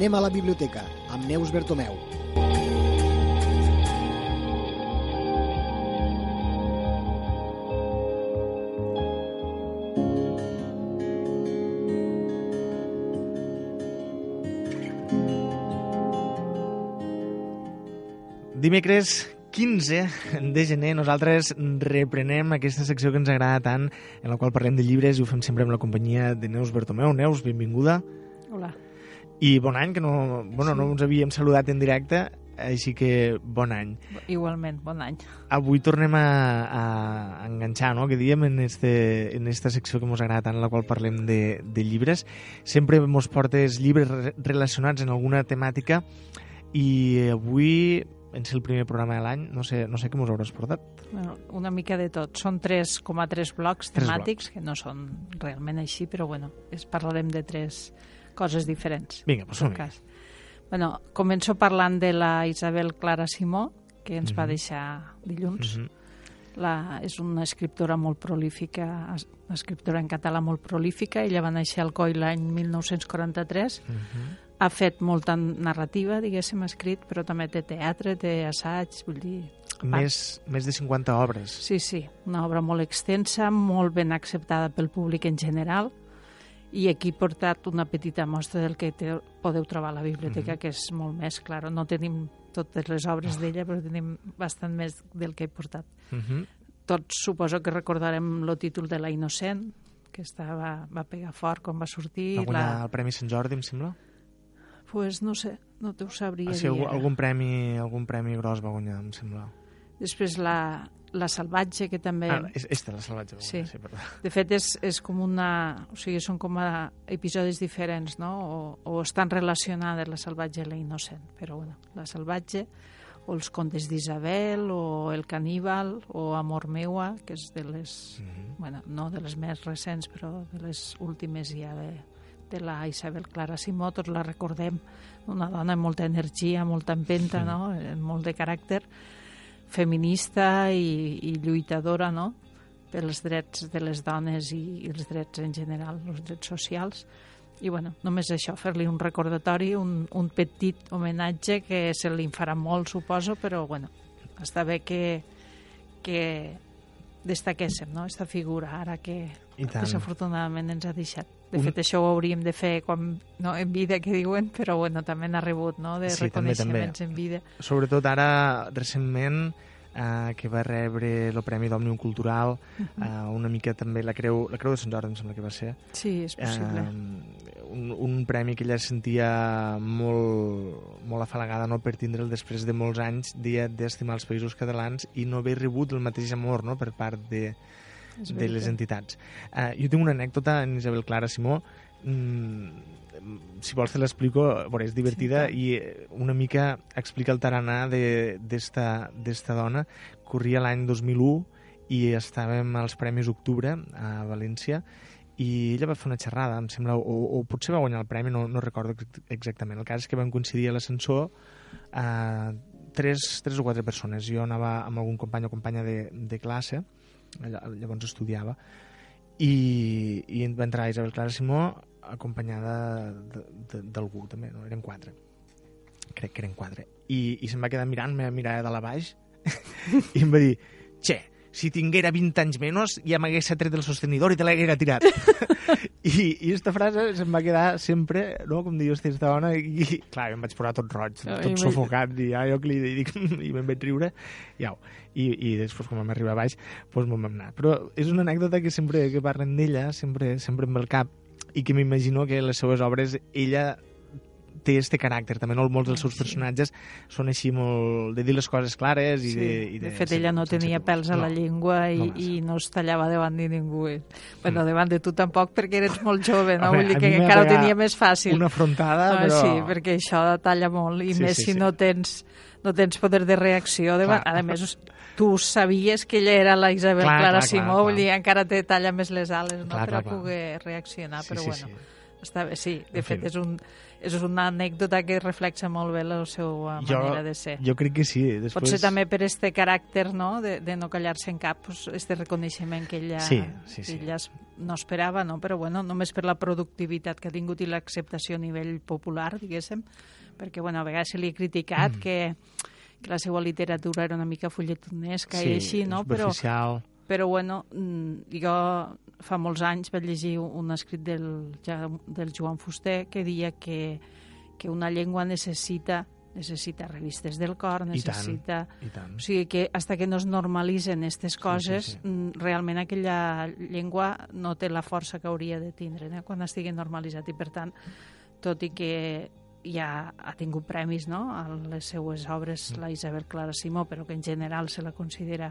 Anem a la biblioteca, amb Neus Bertomeu. Dimecres 15 de gener nosaltres reprenem aquesta secció que ens agrada tant, en la qual parlem de llibres i ho fem sempre amb la companyia de Neus Bertomeu. Neus, benvinguda. Hola. I bon any, que no, bueno, Sí. no ens havíem saludat en directe, així que bon any. Igualment, bon any. Avui tornem a, a enganxar, no?, que diem, en, este, en esta secció que ens agrada tant, en la qual parlem de, de llibres. Sempre ens portes llibres re- relacionats en alguna temàtica i avui, en ser el primer programa de l'any, no sé, no sé què ens hauràs portat. Bueno, una mica de tot. Són 3,3 blocs temàtics, que no són realment així, però bueno, es parlarem de tres coses diferents. Vinga, en som tot cas. Bueno, començo parlant de la Isabel Clara Simó, que ens va Mhm. deixar dilluns. Mhm. La, és una escriptora molt prolífica, una escriptora en català molt prolífica. Ella va néixer al COI l'any 1943. Mhm. Ha fet molta narrativa, diguéssim, escrit, però també té teatre, té assaig, vull dir... Més, més de 50 obres. Sí, sí, una obra molt extensa, molt ben acceptada pel públic en general, i aquí he portat una petita mostra del que te, podeu trobar a la biblioteca, Mhm. que és molt més, clar. No tenim totes les obres d'ella, però tenim bastant més del que he portat. Mhm. Tots suposo que recordarem el títol de La Innocent, que estava, va pegar fort quan va sortir. Va guanyar La... el Premi Sant Jordi, em sembla. pues no sé, no t'ho sabria Ah, sí, dir. algun, ara. algun, premi, algun premi gros va guanyar, em sembla. Després la, la Salvatge, que també... Ah, és, esta, la salvatge. va Sí. sí perdó. De fet, és, és com una... O sigui, són com a episodis diferents, no? O, o estan relacionades la salvatge i la innocent. Però, bueno, la salvatge, o els contes d'Isabel, o el caníbal, o Amor meua, que és de les... Mhm. Bueno, no de les més recents, però de les últimes ja de, de la Isabel Clara Simó, tots la recordem, una dona amb molta energia, molta empenta, Sí. no? Eh, molt de caràcter, feminista i, i lluitadora, no?, pels drets de les dones i, i els drets en general, els drets socials. I, bueno, només això, fer-li un recordatori, un, un petit homenatge que se li farà molt, suposo, però, bueno, està bé que, que destaquéssim, no?, aquesta figura, ara que desafortunadament ens ha deixat. De Un- fet, això ho hauríem de fer quan, no, en vida, que diuen, però bueno, també n'ha rebut, no?, de Sí, també, reconeixements també. en vida. Sobretot ara, recentment, eh, que va rebre el Premi d'Òmnium Cultural, Mhm. eh, una mica també la Creu, la Creu de Sant Jordi, em sembla que va ser. Sí, és possible. Eh, un, un premi que ella sentia molt, molt afalagada no, per tindre'l després de molts anys dia d'estimar els països catalans i no haver rebut el mateix amor no, per part de, de les entitats. Uh, jo tinc una anècdota en Isabel Clara Simó, mm, si vols te l'explico, bueno, és divertida Sí, i eh, una mica explica el taranà de- d'esta d'esta dona. Corria l'any 2001 i estàvem als Premis Octubre a València i ella va fer una xerrada, em sembla, o, o potser va guanyar el premi, no, no recordo ex- exactament. El cas és que van coincidir a l'ascensor eh, tres, tres o quatre persones. Jo anava amb algun company o companya de, de classe, llavors estudiava, i, i va entrar Isabel Clara Simó acompanyada d'algú també, no? eren quatre crec que eren quatre i, i se'm va quedar mirant, me mirava de la baix i em va dir che, si tinguera 20 anys menys ja m'hagués tret del sostenidor i te l'haguera tirat I, i aquesta frase se'm va quedar sempre no? com diu aquesta dona i, i clar, em vaig posar tot roig, Ah, tot sufocat i ja, jo que li dic, i me'n vaig riure i, au. I, i després quan vam arribar a baix doncs me'n vam anar però és una anècdota que sempre que parlen d'ella sempre, sempre em ve al cap i que m'imagino que les seues obres ella té este caràcter també, no? molts dels seus Sí. personatges són així molt de dir les coses clares i Sí, de, i de fet, ella no tenia pèls a la No. llengua i, no massa. i no es tallava davant de ningú. Bueno, Mm. davant de tu tampoc, perquè eres molt jove, no? Home, Vull dir que encara ho tenia més fàcil. una afrontada Ah, però... Sí, perquè això talla molt, i Sí, més sí, si sí. no tens no tens poder de reacció. De... Clar. A més, tu sabies que ella era la Isabel Clar, Clara clar, clar, Simó, clar. dir, encara te talla més les ales no? Clar, per clar, clar. poder reaccionar, Sí, però sí, bueno, sí. està bé, sí. De En fet, és, un, és una anècdota que reflexa molt bé la seva Jo- manera de ser. Jo crec que sí. Després... Potser també per este caràcter, no?, de, de no callar-se en cap, pues, este reconeixement que ella, Sí, sí, sí. ella no esperava, no? Però, bueno, només per la productivitat que ha tingut i l'acceptació a nivell popular, diguéssim, perquè, bueno, a vegades se li ha criticat Mm. que, que la seva literatura era una mica fulletonesca sí, i així, no? Però. Però bueno, mm, jo fa molts anys vaig llegir un escrit del, ja- del Joan Fuster que deia que, que una llengua necessita necessita revistes del cor, I tant. necessita... I tant. O sigui que hasta que no es normalitzen aquestes coses, sí, sí. mm, realment aquella llengua no té la força que hauria de tindre eh? quan estigui normalitzat. I per tant, tot i que ja ha tingut premis no? a les seues obres Mm. la Isabel Clara Simó, però que en general se la considera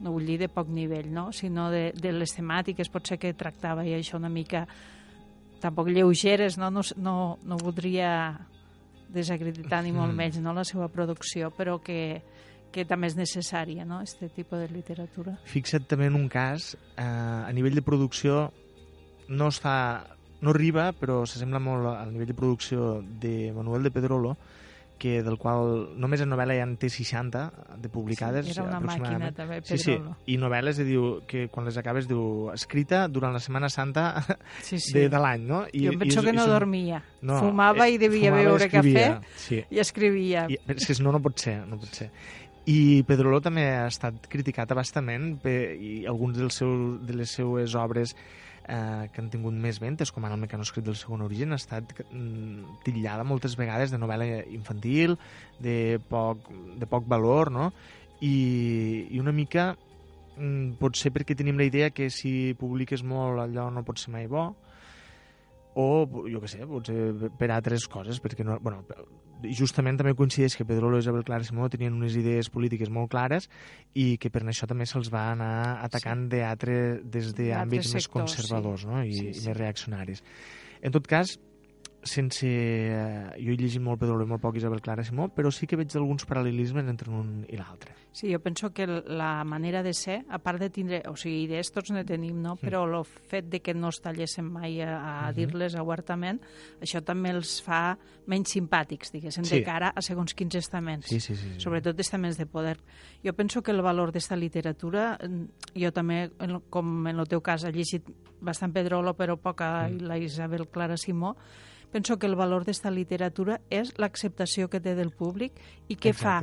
no vull dir de poc nivell, no? sinó de, de les temàtiques, potser que tractava i això una mica tampoc lleugeres, no, no, no, no voldria desacreditar ni molt Mm. menys no, la seva producció, però que, que també és necessària, no?, este tipus de literatura. Fixa't també en un cas, eh, a nivell de producció no està no arriba, però s'assembla molt al nivell de producció de Manuel de Pedrolo, que del qual només en novel·la ja en té 60 de publicades. Sí, era una màquina també, Sí, sí, Pedrolo. i novel·les diu, que quan les acabes diu escrita durant la Setmana Santa Sí, sí. de, de l'any, no? jo penso és- que no és un- dormia. No, Fumava i devia fumava i beure escrivia, cafè Sí. i escrivia. I, és que no, no pot ser, no pot ser. I Pedrolo també ha estat criticat abastament per, i alguns dels seus, de les seues obres eh, que han tingut més ventes, com ara el mecanoscrit del segon origen, ha estat mm, titllada moltes vegades de novel·la infantil, de poc, de poc valor, no? I, i una mica mm, pot ser perquè tenim la idea que si publiques molt allò no pot ser mai bo, o, jo què sé, potser per altres coses, perquè no, bueno, justament també coincideix que Pedrolo i Isabel Clara Simó tenien unes idees polítiques molt clares i que per això també se'ls va anar atacant sí. d'altre des d'àmbits més sectors, conservadors sí. no? I, Sí, i sí. més reaccionaris. En tot cas, sense... eh, Jo he llegit molt Pedrolo i molt poc Isabel Clara Simó, però sí que veig alguns paral·lelismes entre un i l'altre. Sí, jo penso que la manera de ser, a part de tindre... O sigui, idees tots ne tenim, no? Però el fet de que no es tallessin mai a, a Mhm. dir-les obertament, això també els fa menys simpàtics, diguéssim, Sí. de cara a segons quins estaments. Sí, sí, sí. sí. sobretot estaments de poder. Jo penso que el valor d'esta literatura, mm, jo també, com en el teu cas, he llegit bastant Pedrolo, però poca Mm. la Isabel Clara Simó, penso que el valor d'esta literatura és l'acceptació que té del públic i que fa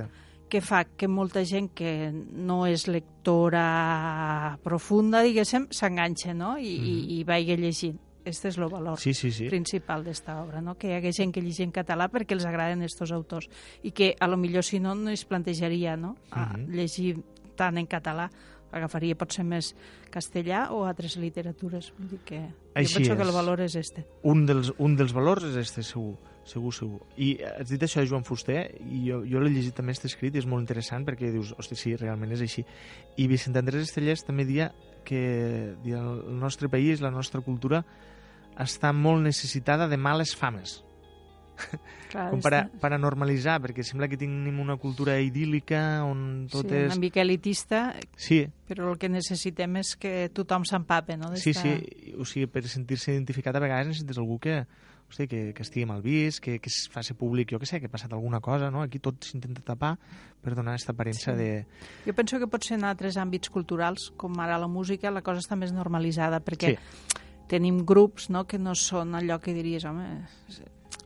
que fa que molta gent que no és lectora profunda, diguéssim, s'enganxa, no? I, mm. i, i vagi llegint. Este és el valor Sí, sí, sí. principal d'esta obra, no? que hi hagués gent que llegi en català perquè els agraden estos autors i que a lo millor si no no es plantejaria no? a Mhm. llegir tant en català agafaria potser més castellà o altres literatures vull dir que Així jo penso que és. el valor és este un dels, un dels valors és este, segur, segur, segur. I has dit això de Joan Fuster, i jo, jo l'he llegit també este escrit, i és molt interessant perquè dius, hosti, sí, realment és així. I Vicent Andrés Estellers també dia que dia, el nostre país, la nostra cultura, està molt necessitada de males fames. Clar, Com per, a, per a normalitzar, perquè sembla que tenim una cultura idíl·lica on tot sí, és... una mica elitista Sí, però el que necessitem és que tothom s'empape no? Sí, sí, o sigui, per sentir-se identificat a vegades necessites algú que, hosti, que, que estigui mal vist, que, que es faci públic, jo què sé, que ha passat alguna cosa, no? Aquí tot s'intenta tapar per donar aquesta aparença Sí. de... Jo penso que potser en altres àmbits culturals, com ara la música, la cosa està més normalitzada, perquè Sí. tenim grups no, que no són allò que diries, home,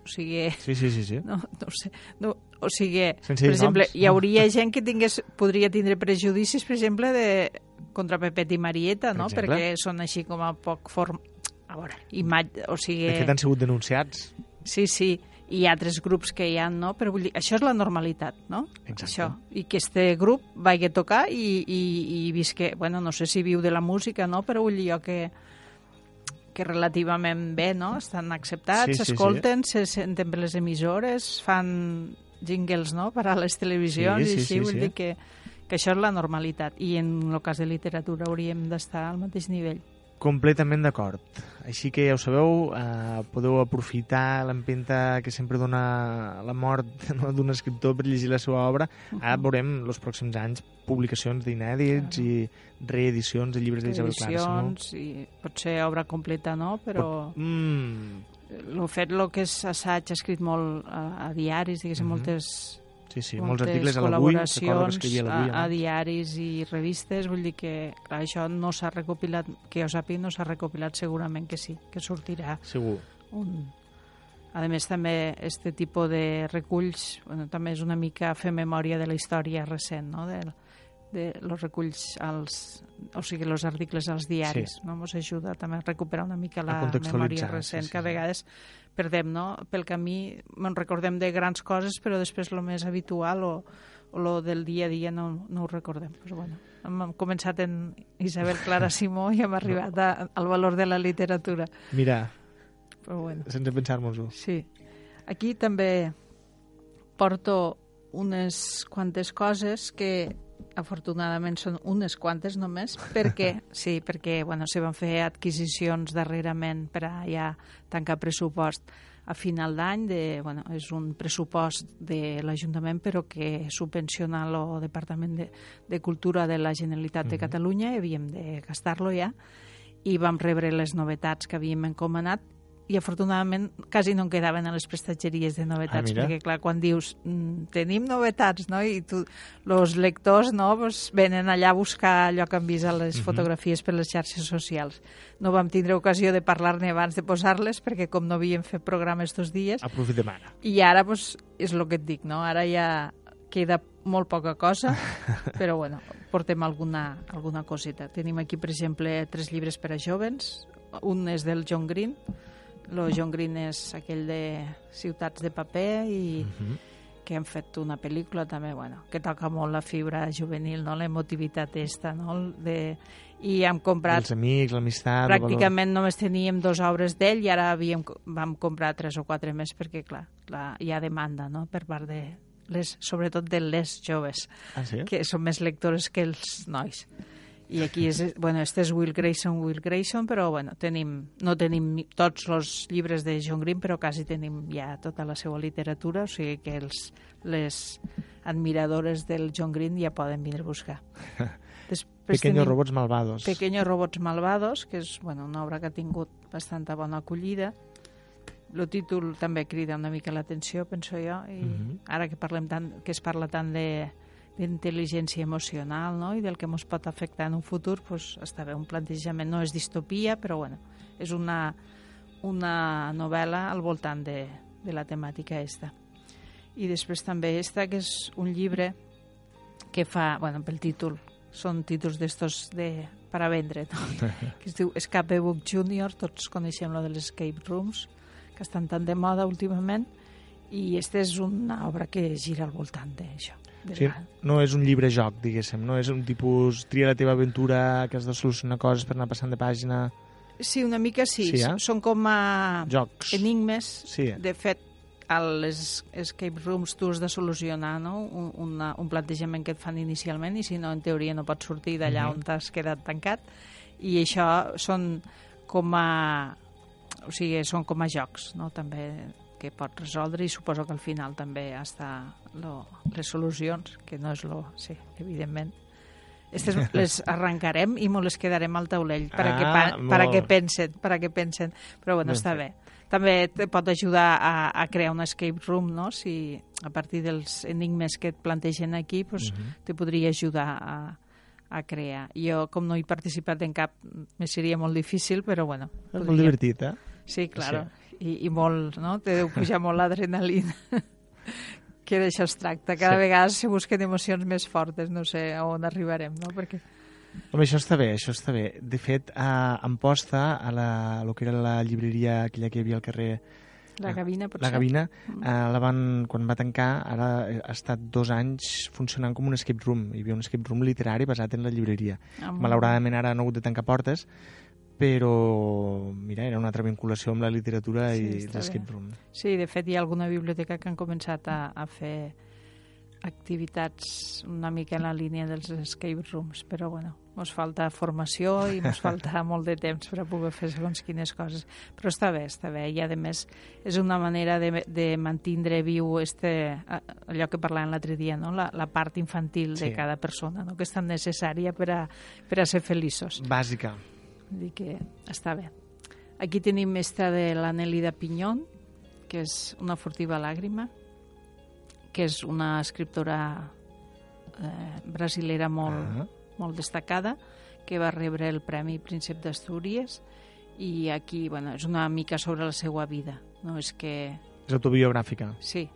o sigui, Sí, sí, sí, sí. no, no ho sé, no, o sigui, Sense per exemple, noms, hi hauria gent que tingués, podria tindre prejudicis, per exemple, de, contra Pepet i Marieta, Per no? exemple. perquè són així com a poc form... A veure, imatge, o sigui... De fet, han sigut denunciats. Sí, sí, i altres grups que hi ha, no? Però vull dir, això és la normalitat, no? Exacte. Això. I que este grup vagi a tocar i, i, i visque... Bueno, no sé si viu de la música, no? Però vull dir jo que que relativament bé, no? Estan acceptats, Sí, sí, sí. s'escolten, se senten per les emissores, fan jingles, no?, per a les televisions Sí, sí, i així, sí, vull sí. dir que, que això és la normalitat. I en el cas de literatura hauríem d'estar al mateix nivell. Completament d'acord. Així que ja ho sabeu, eh, podeu aprofitar l'empenta que sempre dona la mort no, d'un escriptor per llegir la seva obra. Ara veurem els pròxims anys publicacions d'inèdits i reedicions de llibres d'Isabel Clara Simó. Edicions i potser obra completa no, però... Mm, el fet, el que és assaig, ha escrit molt a, a diaris, diguéssim, Mhm. moltes Sí, sí, molts articles a l'Avui, que col·laboracions escrivia a a, a diaris i revistes, vull dir que clar, això no s'ha recopilat, que jo sàpiga no s'ha recopilat, segurament que sí, que sortirà Segur. un... A més, també este tipus de reculls bueno, també és una mica fer memòria de la història recent, no? de, de los reculls als, o sigui, els articles als diaris. Sí. No? Ens ajuda també a recuperar una mica la memòria recent, sí, sí, que a vegades perdem, no? Pel camí ens recordem de grans coses, però després el més habitual o, o lo del dia a dia no, no ho recordem. Però bueno, hem, hem començat en Isabel Clara Simó i hem arribat a, al valor de la literatura. Mira, Però bueno. sense pensar-nos-ho. Sí. Aquí també porto unes quantes coses que afortunadament són unes quantes només, perquè, sí, perquè bueno, se van fer adquisicions darrerament per a ja tancar pressupost a final d'any, bueno, és un pressupost de l'Ajuntament però que subvenciona el Departament de, de Cultura de la Generalitat de Mhm. Catalunya i havíem de gastar-lo ja i vam rebre les novetats que havíem encomanat i afortunadament quasi no en quedaven a les prestatgeries de novetats, Ah, perquè clar, quan dius mm, tenim novetats, no? i tu, els lectors no, pues, venen allà a buscar allò que han vist a les Mhm. fotografies per les xarxes socials. No vam tindre ocasió de parlar-ne abans de posar-les, perquè com no havíem fet programa estos dies, Aprofitem ara. i ara pues, és el que et dic, no? ara ja queda molt poca cosa, però bueno, portem alguna, alguna coseta. Tenim aquí, per exemple, tres llibres per a jovens. Un és del John Green. El John Green és aquell de Ciutats de paper i Mhm. que hem fet una pel·lícula també, bueno, que toca molt la fibra juvenil, no? l'emotivitat esta, no? De... I hem comprat Els amics, l'amistat... pràcticament només teníem dues obres d'ell i ara havíem, vam comprar tres o quatre més perquè, clar, la, hi ha demanda no? per part de les, sobretot de les joves, Ah, sí? que són més lectores que els nois. I aquí és, bueno, este és Will Grayson, Will Grayson, però bueno, tenim, no tenim tots els llibres de John Green, però quasi tenim ja tota la seva literatura, o sigui que els, les admiradores del John Green ja poden vindre a buscar. Després Pequeños robots malvados. Pequeños robots malvados, que és bueno, una obra que ha tingut bastanta bona acollida. El títol també crida una mica l'atenció, penso jo, i Mhm. ara que parlem tant, que es parla tant de d'intel·ligència emocional no? i del que ens pot afectar en un futur, pues, està bé, un plantejament no és distopia, però bueno, és una, una novel·la al voltant de, de la temàtica esta. I després també esta, que és un llibre que fa, bueno, pel títol, són títols d'estos de, per a vendre, no? que es diu Escape Book Junior, tots coneixem lo de les escape rooms, que estan tan de moda últimament, i esta és una obra que gira al voltant d'això. Sí, la- no és un llibre joc, diguéssim, no és un tipus tria la teva aventura que has de solucionar coses per anar passant de pàgina... Sí, una mica sí. Sí, eh? Són com a Jocs. enigmes. Sí. De fet, a les escape rooms tu has de solucionar no? un, una, un plantejament que et fan inicialment i si no, en teoria, no pots sortir d'allà Mhm. on t'has quedat tancat. I això són com a... O sigui, són com a jocs, no? També que pots resoldre i suposo que al final també està lo, les solucions, que no és lo... Sí, evidentment. Estes les arrencarem i me les quedarem al taulell per a que, Ah, pa, per a que molt. pensen, per a que pensen. Però bueno, Ben està fet. bé. També te pot ajudar a, a crear un escape room, no? Si a partir dels enigmes que et plantegen aquí, pues, Mhm. te podria ajudar a, a crear. Jo, com no he participat en cap, me seria molt difícil, però bueno. És molt podria. divertit, eh? Sí, claro. I, I molt, no? Te deu pujar molt l'adrenalina. que d'això es tracta. Cada Sí. vegada se busquen emocions més fortes. No sé a on arribarem, no? Perquè... Home, això està bé, això està bé. De fet, a Amposta, a la, a lo que era la llibreria aquella que hi havia al carrer La Ah, gavina, potser? La Gavina, Mm. eh, la van, quan va tancar, ara ha estat dos anys funcionant com un escape room. Hi havia un escape room literari basat en la llibreria. Amb- Malauradament ara han hagut de tancar portes, però mira, era una altra vinculació amb la literatura Sí, i l'escape room. Sí, de fet hi ha alguna biblioteca que han començat a, a fer activitats una mica en la línia dels escape rooms, però bueno, ens falta formació i ens falta molt de temps per a poder fer segons quines coses. Però està bé, està bé, i a més és una manera de, de mantindre viu este, allò que parlàvem l'altre dia, no? la, la part infantil Sí. de cada persona, no? que és tan necessària per a, per a ser feliços. Bàsica. Vull dir que està bé. Aquí tenim esta de l'Anelida Pinyón, que és una furtiva làgrima, que és una escriptora eh, brasilera molt, Ah. molt destacada, que va rebre el Premi Príncep d'Astúries, i aquí, bueno, és una mica sobre la seva vida. No és que... És autobiogràfica. Sí,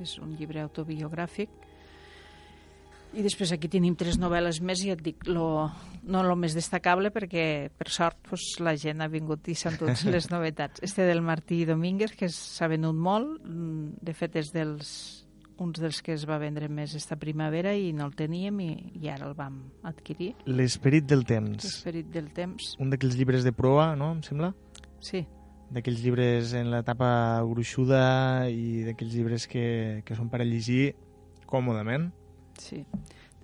és un llibre autobiogràfic. I després aquí tenim tres novel·les més i et dic, lo, no el més destacable perquè, per sort, pues, la gent ha vingut i s'han tots les novetats. Este del Martí Domínguez, que s'ha venut molt, mm, de fet és dels, uns dels que es va vendre més esta primavera i no el teníem i, i ara el vam adquirir. L'esperit del temps. L'esperit del temps, Un d'aquells llibres de proa, no?, em sembla? sí, D'aquells llibres en l'etapa gruixuda i d'aquells llibres que, que són per a llegir còmodament. Sí.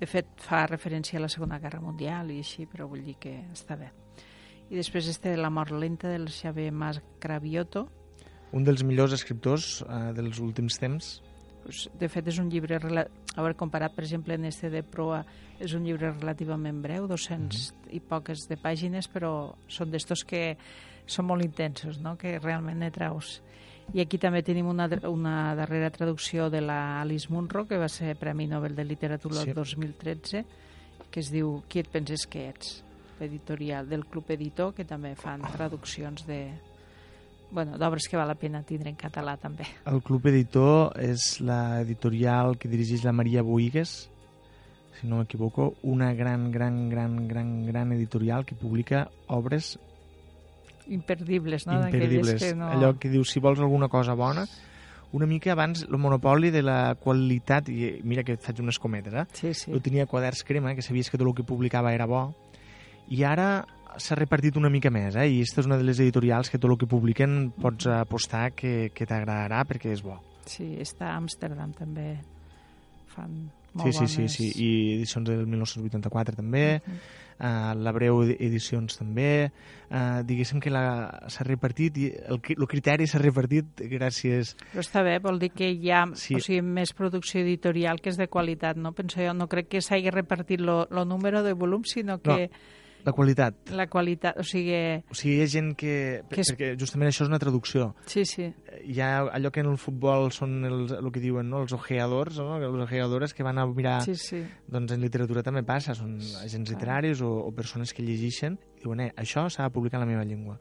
De fet, fa referència a la Segona Guerra Mundial i així, però vull dir que està bé. I després este de La mort lenta del Xavier Mas Cravioto, Un dels millors escriptors eh, dels últims temps. pues, de fet és un llibre, a veure, comparat per exemple en este de proa, és un llibre relativament breu, 200 i poques de pàgines, però són d'estos que són molt intensos, no? que realment ne traus. I aquí també tenim una, una darrera traducció de la Alice Munro, que va ser Premi Nobel de Literatura Sí. el 2013, que es diu Qui et penses que ets? L'editorial del Club Editor, que també fan traduccions de bueno, d'obres que val la pena tindre en català també. El Club Editor és l'editorial que dirigeix la Maria Boigues, si no m'equivoco, una gran, gran, gran, gran, gran editorial que publica obres imperdibles, no? Imperdibles. Que no... Allò que diu, si vols alguna cosa bona, una mica abans el monopoli de la qualitat, i mira que faig unes cometes, eh? Sí, sí. Jo tenia quaderns crema, que sabies que tot el que publicava era bo, i ara s'ha repartit una mica més, eh? i aquesta és una de les editorials que tot el que publiquen pots apostar que, que t'agradarà perquè és bo. Sí, està a Amsterdam també. Fan Sí, molt sí, sí, bones... sí, i edicions del 1984 també, Mhm. uh, la Breu Edicions també, uh, diguéssim que la- s'ha repartit, i el, el criteri s'ha repartit gràcies... Però està bé, vol dir que hi ha Sí. o sigui, més producció editorial que és de qualitat, no? Penso jo, no crec que s'hagi repartit el número de volum, sinó que La qualitat. la qualitat, o sigui... O sigui, hi ha gent que... Que és- Perquè justament això és una traducció. Sí, sí, Hi ha allò que en el futbol són els, el que diuen, no? els ojeadors, no? els ojeadores que van a mirar... sí, sí. Doncs en literatura també passa, són agents Clar. literaris o, o persones que llegeixen i diuen, eh, això s'ha de publicar en la meva llengua.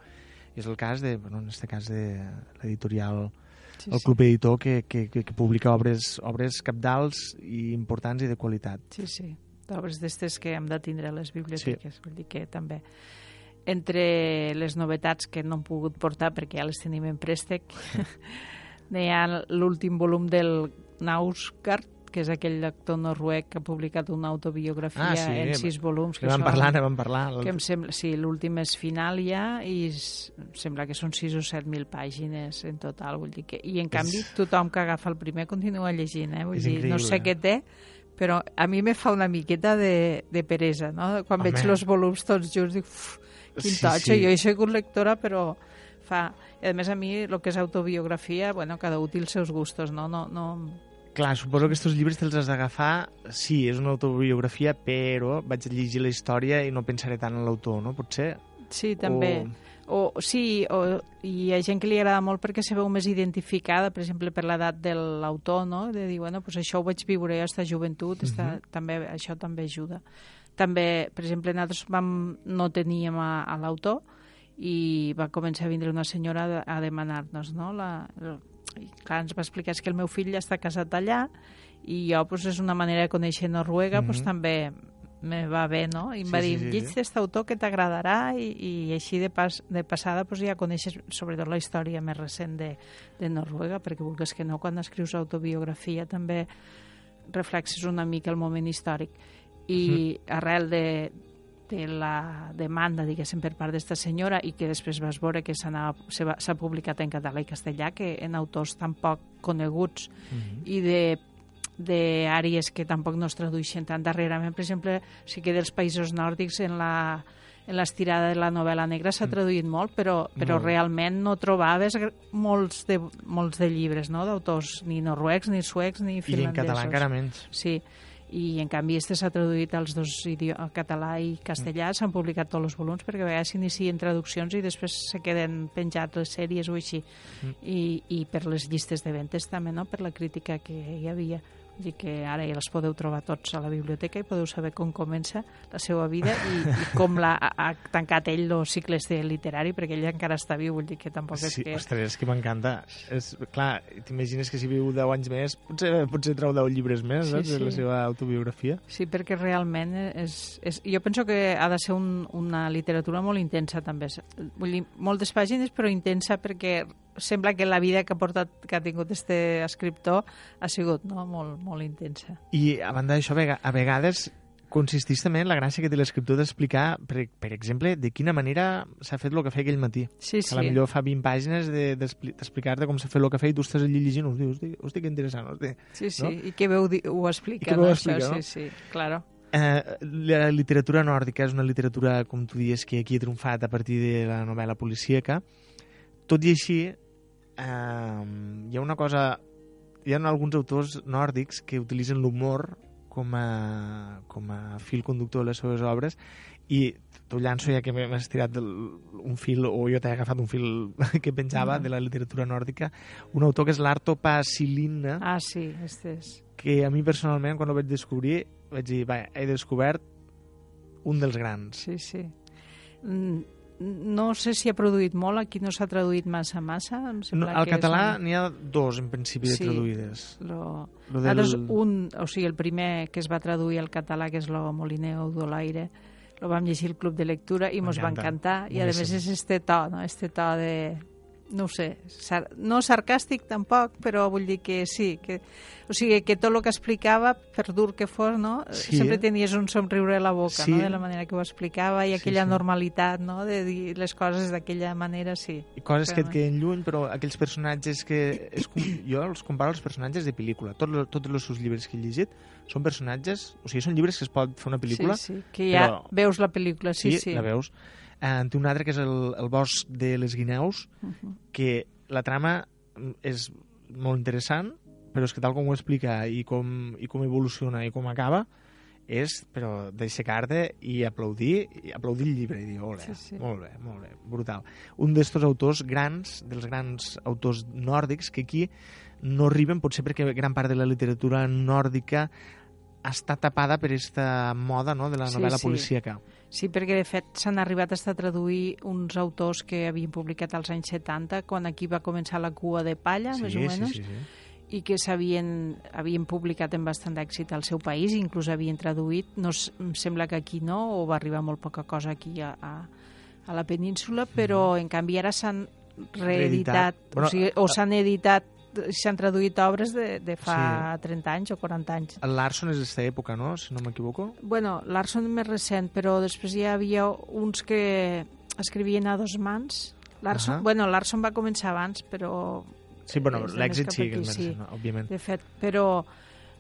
I és el cas de, bueno, en este cas de l'editorial, sí, el sí. Club Editor, que, que, que publica obres, obres capdals i importants i de qualitat. Sí, sí, d'obres d'estes que hem de tindre a les biblioteques. Sí. Vull dir que també entre les novetats que no hem pogut portar perquè ja les tenim en préstec n'hi ha l'últim volum del Nausgard que és aquell actor noruec que ha publicat una autobiografia Ah, sí, en sis volums Que vam parlar, ne vam parlar. que em sembla, sí, l'últim és final ja i sembla que són 6 o 7 mil pàgines en total, vull dir que... I en canvi tothom que agafa el primer continua llegint, eh? Vull És dir, no sé què té, però a mi me fa una miqueta de, de peresa, no? Quan Home. veig els volums tots junts dic, uf, quin Sí, totxo, sí. jo he sigut lectora, però fa... I a més a mi el que és autobiografia, bueno, cada útil seus gustos, no? no, no... Clar, suposo que aquests llibres te'ls has d'agafar, sí, és una autobiografia, però vaig llegir la història i no pensaré tant en l'autor, no? Potser? Sí, també. O, sí, o, hi ha gent que li agrada molt perquè se veu més identificada, per exemple, per l'edat de l'autor, no? De dir, bueno, pues això ho vaig viure jo, esta joventut, esta, també, això també ajuda. També, per exemple, nosaltres vam, no teníem a, a l'autor i va començar a vindre una senyora a, a demanar-nos, no? La, el, i clar, ens va explicar és que el meu fill ja està casat allà i jo, pues, és una manera de conèixer Noruega, pues, Mhm. també me va bé, no? I em Sí, va dir, sí, sí. d'aquest autor que t'agradarà i, i així de, pas, de passada pues, ja coneixes sobretot la història més recent de, de Noruega, perquè vulguis que no, quan escrius autobiografia també reflexes una mica el moment històric. I arrel de, de la demanda, diguéssim, per part d'esta senyora i que després vas veure que s'ha publicat en català i castellà, que en autors tan poc coneguts Mhm. i de d'àrees que tampoc no es tradueixen tant darrerament. Per exemple, sí que dels països nòrdics en la en l'estirada de la novel·la negra s'ha traduït molt, però, però Molt. realment no trobaves molts de, molts de llibres no? d'autors ni noruecs, ni suecs, ni I en finlandesos. català encara menys. Sí, i en canvi este s'ha traduït als dos idiomes, català i castellà, s'han publicat tots els volums perquè a vegades s'inicien traduccions i després se queden penjats les sèries o així Mm. I, i per les llistes de ventes també, no? per la crítica que hi havia Dir que ara ja les podeu trobar tots a la biblioteca i podeu saber com comença la seva vida i, i com l'ha ha, tancat ell els cicles de literari, perquè ell encara està viu, vull dir que tampoc és Sí, que... ostres, és que m'encanta. És, clar, t'imagines que si viu 10 anys més, potser, potser treu 10 llibres més, Sí, saps, de la sí. seva autobiografia. Sí, perquè realment és, és... Jo penso que ha de ser un, una literatura molt intensa, també. Vull dir, moltes pàgines, però intensa perquè sembla que la vida que ha portat, que ha tingut este escriptor ha sigut no? molt, molt intensa. I a banda d'això, a vega- a vegades consisteix també en la gràcia que té l'escriptor d'explicar, per, per exemple, de quina manera s'ha fet el cafè aquell matí. Sí, Que a la millor fa 20 pàgines de- d'expli- d'explicar-te com s'ha fet el cafè i tu estàs allí llegint, hosti, hosti, hosti que interessant, hosti. Sí, sí, no? i que veu, ho explica. I que veu no? explica, Això, no? Sí, sí, claro. Eh, la literatura nòrdica és una literatura, com tu dius, que aquí ha triomfat a partir de la novel·la policíaca. Tot i així, eh, hi ha una cosa... Hi ha alguns autors nòrdics que utilitzen l'humor com a, com a fil conductor de les seves obres i t'ho llanço ja que m'has tirat un fil o jo t'he agafat un fil que pensava Mm. de la literatura nòrdica un autor que és l'Arto Pasilina Ah, sí, este és... que a mi personalment quan ho vaig descobrir vaig dir, va, he descobert un dels grans. Sí, sí. Mm, No sé si ha produït molt, aquí no s'ha traduït massa, massa. Em No, al que català és n'hi ha dos, en principi, de Sí. traduïdes. un, lo... Lo del... un, o sigui, el primer que es va traduir al català, que és lo Molineu d'Olaire, lo vam llegir al Club de Lectura i mos va encantar. I a més és este to, no? este to de... No ho sé, sar... no sarcàstic tampoc, però vull dir que sí, que, o sigui, que tot el que explicava, per dur que fos, no? Sí, sempre eh? tenies un somriure a la boca, Sí. no? de la manera que ho explicava i Sí, aquella sí. normalitat, no? de dir les coses d'aquella manera, sí. I coses que et queden lluny, però aquells personatges que... Com... Jo els comparo als personatges de pel·lícula. Tots, lo- tots els seus llibres que he llegit són personatges... O sigui, són llibres que es pot fer una pel·lícula. Sí, sí, que ja però- veus la pel·lícula, sí, sí. la veus. En té un altre que és el, el bosc de les guineus, Uh-huh. que la trama és molt interessant, però és que tal com ho explica i com, i com evoluciona i com acaba, és, però, d'aixecar-te i aplaudir, i aplaudir el llibre i dir, ole, Sí, sí. molt bé, molt bé, brutal. Un d'estos autors grans, dels grans autors nòrdics, que aquí no arriben, potser perquè gran part de la literatura nòrdica està tapada per aquesta moda no, de la Sí, novel·la sí. policíaca. Sí, perquè de fet s'han arribat a traduir uns autors que havien publicat als anys 70, quan aquí va començar la cua de palla, sí, més o sí, menys, sí, sí. i que s'havien havien publicat amb bastant èxit al seu país, inclús havien traduït, no, em sembla que aquí no, o va arribar molt poca cosa aquí a, a, a la península, però en canvi ara s'han Reeditat. reeditat, Bueno, o, sigui, o s'han editat, s'han traduït obres de, de fa Sí. 30 anys o 40 anys. El Larson és d'esta època, no?, si no m'equivoco. Bueno, Larson és més recent, però després hi havia uns que escrivien a dos mans. Larson, Ahà. bueno, Larson va començar abans, però Sí, bueno, l'èxit sí aquí, sí. no, òbviament. de fet, però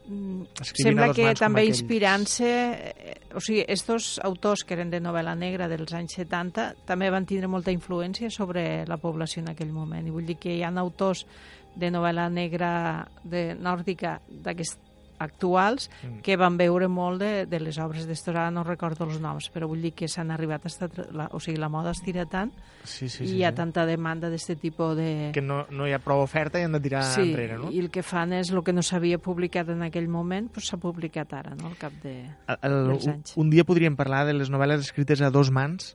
mm, Escrivint sembla que també aquells. inspirant-se... eh, O sigui, estos autors que eren de novel·la negra dels anys 70 també van tindre molta influència sobre la població en aquell moment. I vull dir que hi ha autors de novel·la negra de nòrdica d'aquests actuals Mm. que van veure molt de, de les obres d'estos, ara no recordo els noms, però vull dir que s'han arribat a estar... La, o sigui, la moda estira tant Sí, sí, i sí. hi ha sí. tanta demanda d'aquest tipus de... Que no, no hi ha prou oferta i han de tirar sí, enrere, no? i el que fan és el que no s'havia publicat en aquell moment, doncs s'ha publicat ara, no?, al cap de... El, el, dels un, anys. un dia podríem parlar de les novel·les escrites a dos mans,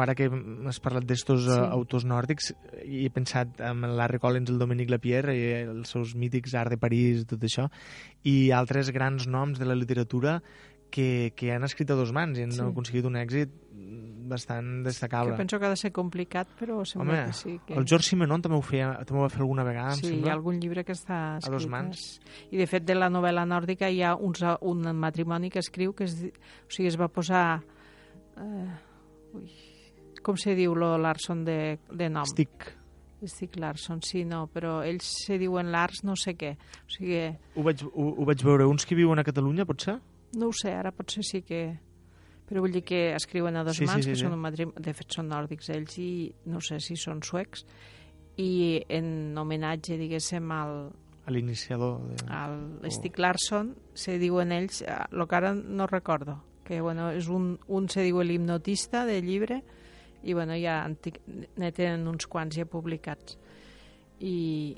ara que has parlat d'estos Sí. sí. autors nòrdics, i he pensat en Larry Collins, el Dominique Lapierre, i els seus mítics Art de París, tot això, i altres grans noms de la literatura que, que han escrit a dos mans i han Sí. sí. aconseguit un èxit bastant Que destacable. penso que ha de ser complicat, però sembla Home, que sí. Que... el George Simenon també ho, feia, també ho va fer alguna vegada, em Sí, hi sembla. ha algun llibre que està escrit. dos mans. I, de fet, de la novel·la nòrdica hi ha uns, un matrimoni que escriu que es, o sigui, es va posar... Eh, ui, com se diu lo Larson de, de nom? Estic... Estic Larson, sí, no, però ells se diuen Lars no sé què. O sigui, Ho vaig, ho, ho vaig veure. Uns que viuen a Catalunya, potser? no ho sé, ara potser sí que... Però vull dir que escriuen a dos Sí, sí, mans, sí, que sí. són un matrimoni... De fet, són nòrdics ells i no sé si són suecs. I en homenatge, diguéssim, al, l'iniciador. De... El Stieg Larsson, se diuen ells, el que ara no recordo, que bueno, és un, un se diu l'hipnotista del llibre, i bueno, ja antic, ne tenen uns quants ja publicats. I,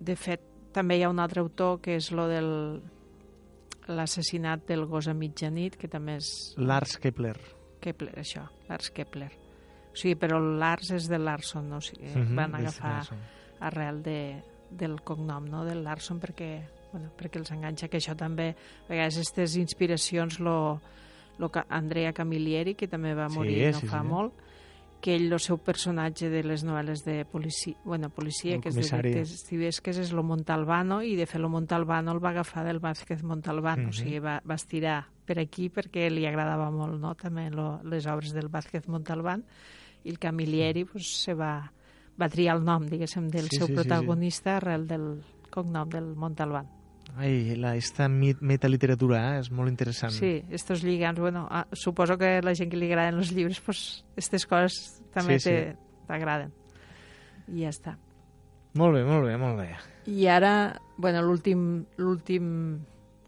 de fet, també hi ha un altre autor que és lo del l'assassinat del gos a mitjanit, que també és... Lars Kepler. Kepler, això, Lars Kepler. O sigui, però Lars és de Larson, no? o sigui, mm -hmm, van agafar arrel de, del cognom, no?, del Larson, perquè, bueno, perquè els enganxa, que això també, a vegades, aquestes inspiracions, lo, lo Andrea Camilleri, que també va morir sí, no sí, fa sí. molt, que ell, el seu personatge de les novel·les de policia, bueno, policia, que és de que és lo Montalbano, i de fet lo Montalbano el va agafar del Vázquez Montalbano, mm -hmm. o sigui, va, va estirar per aquí perquè li agradava molt, no?, també lo, les obres del Vázquez Montalbán, i el Camilleri pues, se va, va triar el nom, diguéssim, del sí, seu sí, protagonista sí, sí. arrel del cognom del Montalbán. Ai, la, esta metaliteratura eh, és molt interessant. Sí, estos lligams, bueno, ah, suposo que la gent que li agraden els llibres, pues, aquestes coses també sí, sí. t'agraden. I ja està. Molt bé, molt bé, molt bé. I ara, bueno, l'últim l'últim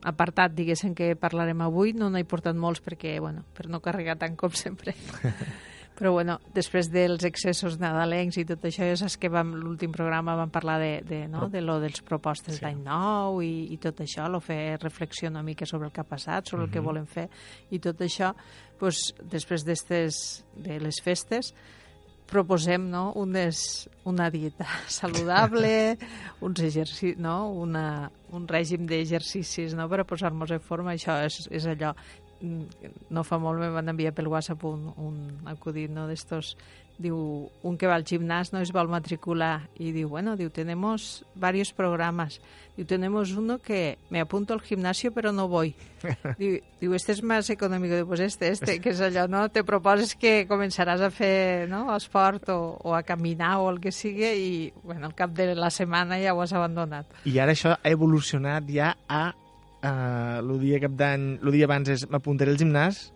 apartat, diguéssim, que parlarem avui, no n'he portat molts perquè, bueno, per no carregar tant com sempre. Però bueno, després dels excessos nadalencs i tot això, ja saps que l'últim programa vam parlar de, de, no? de lo dels propostes sí. d'any nou i, i tot això, lo fer reflexió una mica sobre el que ha passat, sobre uh -huh. el que volem fer i tot això, pues, després de les festes, proposem no? Unes, una dieta saludable, uns exercicis, no? una, un règim d'exercicis no? per a posar-nos en forma. Això és, és allò no fa molt me van enviar pel WhatsApp un, un acudit no, d'estos diu, un que va al gimnàs no es vol matricular y diu, bueno, diu, tenemos varios programas. Diu, tenemos uno que me apunto al gimnasio pero no voy. diu, diu, este es más económico. Diu, pues este, este, que és allò, no? Te proposes que començaràs a fer no, esport o, o a caminar o el que sigui i, bueno, al cap de la setmana ja ho has abandonat. I ara això ha evolucionat ja a uh, el dia cap d'any, el dia abans és m'apuntaré al gimnàs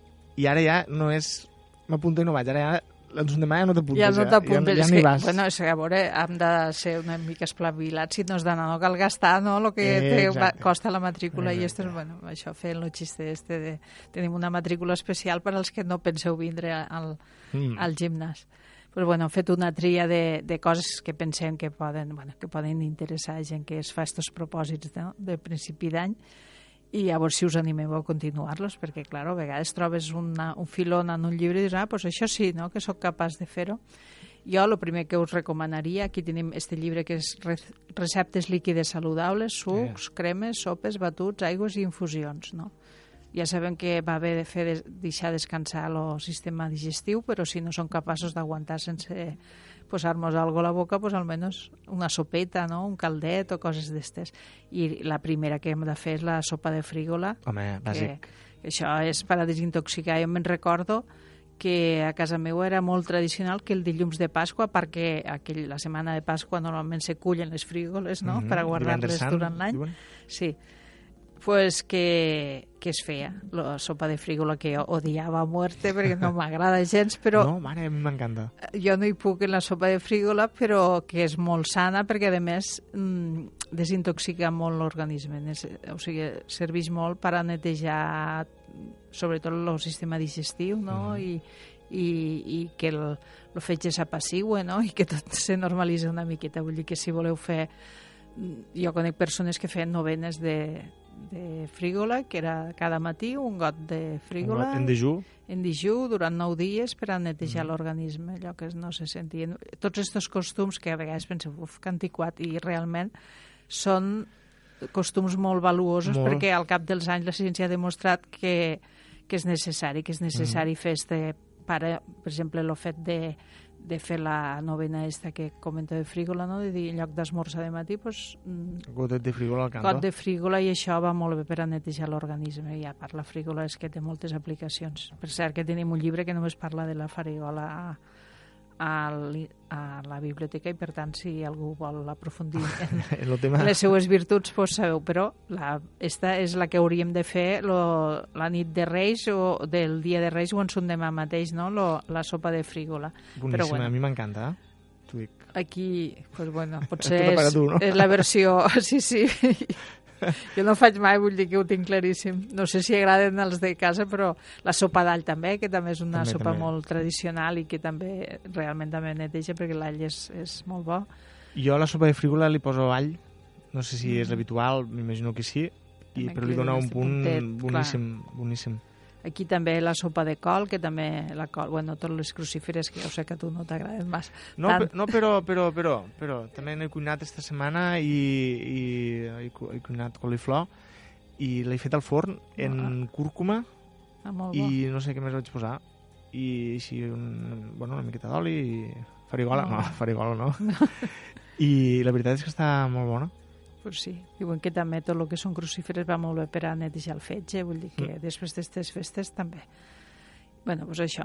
i ara ja no és m'apunto i no vaig, ara ja doncs demà ja no t'apuntes. Ja no t'apuntes, ja, ja, ja que, vas. bueno, és que a veure, hem de ser una mica esplavilats si no és d'anar, no cal gastar, no?, el que eh, te costa la matrícula Exacte. i esto, bueno, això fent el xiste este de... Tenim una matrícula especial per als que no penseu vindre al, mm. al gimnàs pues, bueno, hem fet una tria de, de coses que pensem que poden, bueno, que poden interessar a gent que es fa aquests propòsits no? de principi d'any i llavors si us animeu a continuar-los, perquè, clar, a vegades trobes una, un filon en un llibre i dius, ah, pues això sí, no?, que sóc capaç de fer-ho. Jo el primer que us recomanaria, aquí tenim este llibre que és receptes líquides saludables, sucs, yeah. cremes, sopes, batuts, aigües i infusions, no? Ja sabem que va haver de fer de, deixar descansar el sistema digestiu, però si no són capaços d'aguantar sense posar-nos algo a la boca, pues almenys una sopeta, no? un caldet o coses d'estes. I la primera que hem de fer és la sopa de frígola. Home, bàsic. Que això és per a desintoxicar. Jo me'n recordo que a casa meva era molt tradicional que el dilluns de Pasqua, perquè aquell, la setmana de Pasqua normalment se cullen les frígoles, no?, mm -hmm. per a guardar-les durant l'any. Sí, pues que, que es feia la sopa de frígola que jo odiava a muerte perquè no m'agrada gens, però... No, mare, m'encanta. Jo no hi puc en la sopa de frígola, però que és molt sana perquè, a més, mm, desintoxica molt l'organisme. O sigui, serveix molt per a netejar sobretot el sistema digestiu, no? Mm. I, i, i que el, el fetge s'apassigue, no? I que tot se normalitza una miqueta. Vull dir que si voleu fer... Jo conec persones que feien novenes de, de frígola, que era cada matí un got de frígola. En dejú? En dejú, durant nou dies, per a netejar mm. l'organisme, allò que no se sentien. Tots aquests costums que a vegades penseu, uf, que antiquat, i realment són costums molt valuosos molt. perquè al cap dels anys la ciència ha demostrat que, que és necessari, que és necessari mm. fer este, per, per exemple, el fet de de fer la novena esta que comenta de frígola, no? de dir en lloc d'esmorzar de matí, pues, mm, gotet de frígola al canto. Got de frígola i això va molt bé per a netejar l'organisme i a part la frígola és que té moltes aplicacions. Per cert que tenim un llibre que només parla de la farigola a, a la biblioteca i per tant si algú vol aprofundir en, el tema... les seues virtuts pues sabeu, però la, esta és la que hauríem de fer lo, la nit de Reis o del dia de Reis o en son demà mateix, no? Lo, la sopa de frígola. Boníssima, però, bueno, a mi m'encanta. dic. Aquí, pues bueno, potser és, tu, no? és la versió... Sí, sí. Jo no faig mai, vull dir que ho tinc claríssim. No sé si agraden els de casa, però la sopa d'all també, que també és una També, sopa també. molt tradicional i que també realment també neteja perquè l'all és, és molt bo. Jo a la sopa de frígola li poso all, no sé si és Mm. habitual, m'imagino que sí, i, però li dona un punt puntet, boníssim, boníssim. Aquí també la sopa de col, que també la col, bueno, totes les crucíferes, que ja ho sé que a tu no t'agraden massa. No, Tant. pe- no però, però, però, però, també n'he cuinat esta setmana i, i he, he cuinat coliflor i l'he fet al forn en cúrcuma Ah, molt bo. i no sé què més vaig posar i així un, bueno, una miqueta d'oli i farigola, No. no, farigola no. I la veritat és que està molt bona. Pues sí, diuen que també tot el que són crucíferes va molt bé per a netejar el fetge, vull dir que mm. després d'aquestes festes també. bueno, doncs això.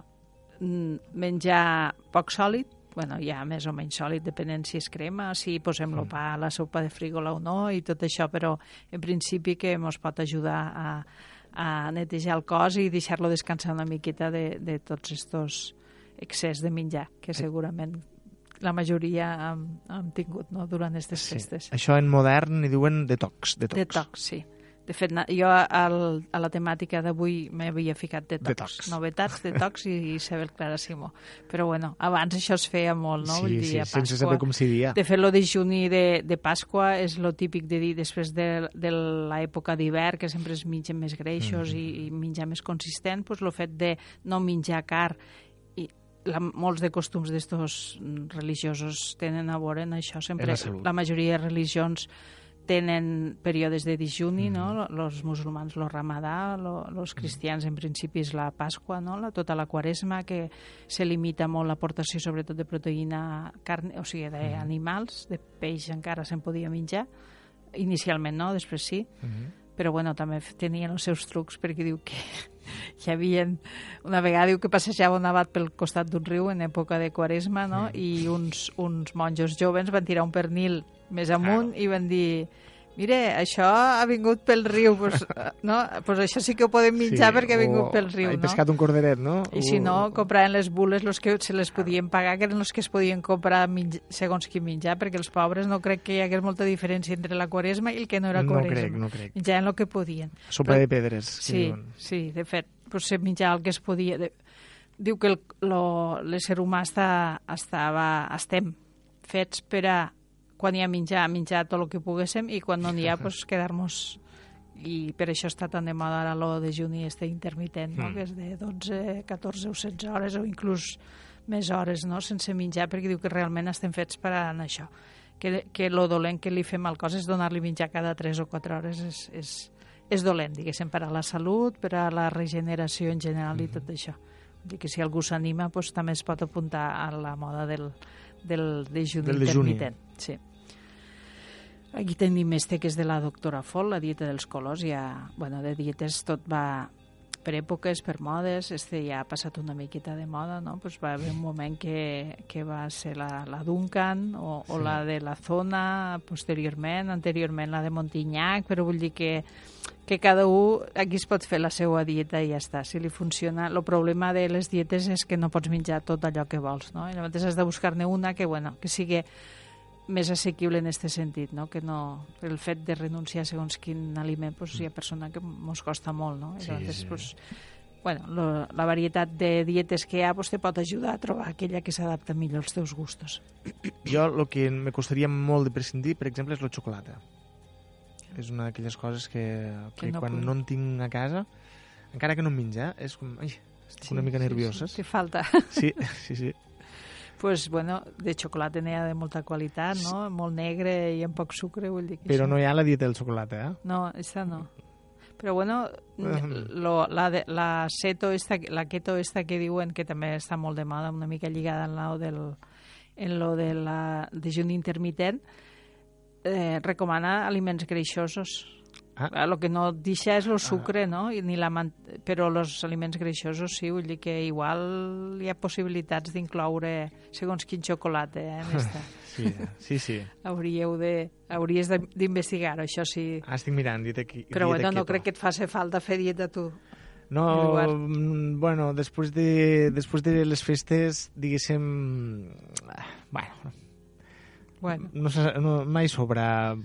Mm, Menjar poc sòlid, bueno, ja més o menys sòlid, depenent si és crema, si posem Mm. pa a la sopa de frígola o no, i tot això, però en principi que ens pot ajudar a, a netejar el cos i deixar-lo descansar una miqueta de, de tots estos excés de menjar, que segurament la majoria hem, hem tingut no, durant aquestes festes. Això en modern ni diuen detox. Detox. Detox, sí. De fet, jo al, a la temàtica d'avui m'havia ficat detox. Detox. Novetats, detox i Isabel Clara Simó. Però bueno, abans això es feia molt, no? Vull Sí, dir, sí, a sense Pasqua. saber com s'hi dia. De fet, lo de juni de, de Pasqua és lo típic de dir després de, de l'època d'hivern, que sempre es mengen més greixos Mm. i, i menjar més consistent, doncs el fet de no menjar car la, molts de costums d'estos religiosos tenen a veure en això. Sempre, En la la majoria de religions tenen períodes de dijuni, Mm. no? Los musulmans lo ramadà, lo, los cristians en principi és la Pasqua, no? La, tota la quaresma, que se limita molt l'aportació sobretot de proteïna, carn, o sigui, d'animals, de peix encara se'n podia menjar, inicialment no, després sí, Mhm. Però bueno, també tenien els seus trucs perquè diu que hi havia una vegada diu que passejava un abat pel costat d'un riu en època de quaresma no? i uns, uns monjos joves van tirar un pernil més amunt i van dir mire, això ha vingut pel riu pues, no? pues això sí que ho podem menjar perquè ha vingut o pel riu He no? pescat un corderet, no? I si no, compraven les bules los que se les podien pagar, que eren els que es podien comprar segons qui menjar, perquè els pobres no crec que hi hagués molta diferència entre la quaresma i el que no era No quaresma. crec, no crec. Menjaven el que podien. Sopa Però- de pedres. Sí, diuen. sí, de fet, pues, se menjava el que es podia. De... Diu que l'ésser humà està, estava, estem fets per a, quan hi ha menjar, menjar tot el que poguéssim i quan no n'hi ha, pues, quedar-nos i per això està tan de moda ara lo de juni este intermitent, no? Mm. que és de 12, 14 o 16 hores o inclús més hores no? sense menjar, perquè diu que realment estem fets per a anar això. Que, que lo dolent que li fem al cos és donar-li menjar cada 3 o 4 hores és, és, és dolent, diguéssim, per a la salut, per a la regeneració en general i tot això. Vull dir que si algú s'anima, doncs, també es pot apuntar a la moda del, del dejuni Del dejuni. intermitent. Sí. Aquí tenim este que és de la doctora Fol, la dieta dels colors. Ja, bueno, de dietes tot va per èpoques, per modes, este ja ha passat una miqueta de moda, no? Pues va haver un moment que, que va ser la, la Duncan o, o Sí. la de la Zona posteriorment, anteriorment la de Montignac, però vull dir que, que cada un aquí es pot fer la seva dieta i ja està, si li funciona. El problema de les dietes és que no pots menjar tot allò que vols, no? I llavors has de buscar-ne una que, bueno, que sigui més assequible en aquest sentit, no? que no, el fet de renunciar segons quin aliment pues, hi ha persona que mos costa molt, no? Sí, llavors, sí. Pues, bueno, lo, la varietat de dietes que hi ha pues, te pot ajudar a trobar aquella que s'adapta millor als teus gustos. Jo el que me costaria molt de prescindir, per exemple, és la xocolata. És una d'aquelles coses que, que, Que no quan puc. no en tinc a casa, encara que no en menja, és com... Ai, estic una mica nerviosa. Sí, sí, falta. Sí, sí, sí. Pues, bueno, de xocolata n'hi ha de molta qualitat, no? Molt negre i amb poc sucre, vull dir que Però això... no hi ha la dieta del xocolata, eh? No, esta no. Però bueno, Mhm. lo, la, de, la seto esta, la keto esta que diuen que també està molt de moda, una mica lligada en lo del en lo de la dejuni intermitent, eh, recomana aliments greixosos. Ah. Ah. El que no deixa és el sucre, no? I ni la man... Però els aliments greixosos sí, vull dir que igual hi ha possibilitats d'incloure segons quin xocolata eh, en esta. Sí, sí, sí. Hauríeu de, hauries d'investigar-ho, això sí. Ah, estic mirant, dieta aquí. Però dieta bueno, no crec que et faci falta fer dieta tu. No, mm, bueno, després de, després de les festes, diguéssim... ah, Bueno, Bueno, no, no, mai sobra...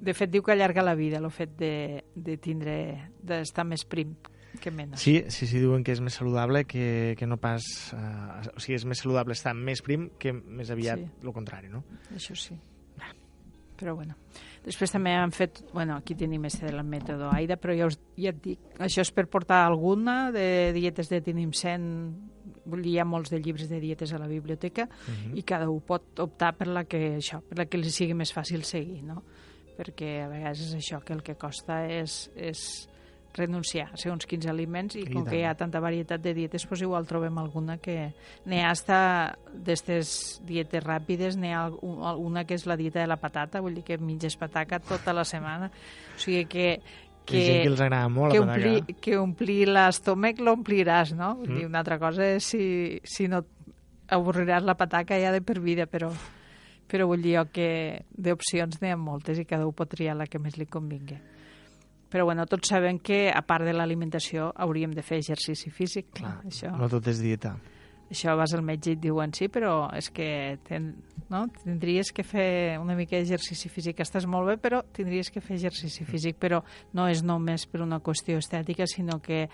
de fet diu que allarga la vida, el fet de, de tindre, d'estar més prim que menys. Sí, sí, sí, diuen que és més saludable que, que no pas... Uh, o sigui, és més saludable estar més prim que més aviat Sí. el contrari, no? Això sí. Però bueno. Després també han fet... Bueno, aquí tenim este del mètode AIDA, però ja, us, ja et dic, això és per portar alguna de dietes de tenim 100... Vull dir, hi ha molts de llibres de dietes a la biblioteca Uh -huh. i cada un pot optar per la que, això, per la que li sigui més fàcil seguir, no? Perquè a vegades és això, que el que costa és, és renunciar a segons quins aliments i, I com tant. que hi ha tanta varietat de dietes, doncs igual trobem alguna que... N'hi ha hasta d'estes dietes ràpides, n'hi ha algu- una que és la dieta de la patata, vull dir que menges patata tota la setmana. O sigui que... Que... Que els agrada molt que pataca. omplir, que omplir l'estómac l'ompliràs, no? Vull Mm. dir, una altra cosa és si, si no avorriràs la pataca ja de per vida, però, però vull dir que d'opcions n'hi ha moltes i cada un pot triar la que més li convingui. Però bueno, tots sabem que a part de l'alimentació hauríem de fer exercici físic. Clar, això, no tot és dieta. això vas al metge i et diuen sí, però és que ten, no? tindries que fer una mica d'exercici físic. Estàs molt bé, però tindries que fer exercici físic. Però no és només per una qüestió estètica, sinó que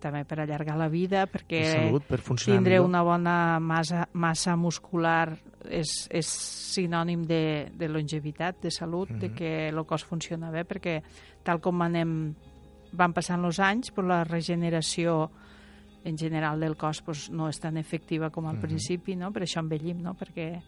també per allargar la vida, perquè Per salut, per tindre millor. una bona massa, massa muscular és, és sinònim de, de longevitat, de salut, de Mhm. que el cos funciona bé, perquè tal com anem, van passant els anys, però la regeneració en general del cos doncs, no és tan efectiva com al Mhm. principi, no? per això envellim, no? perquè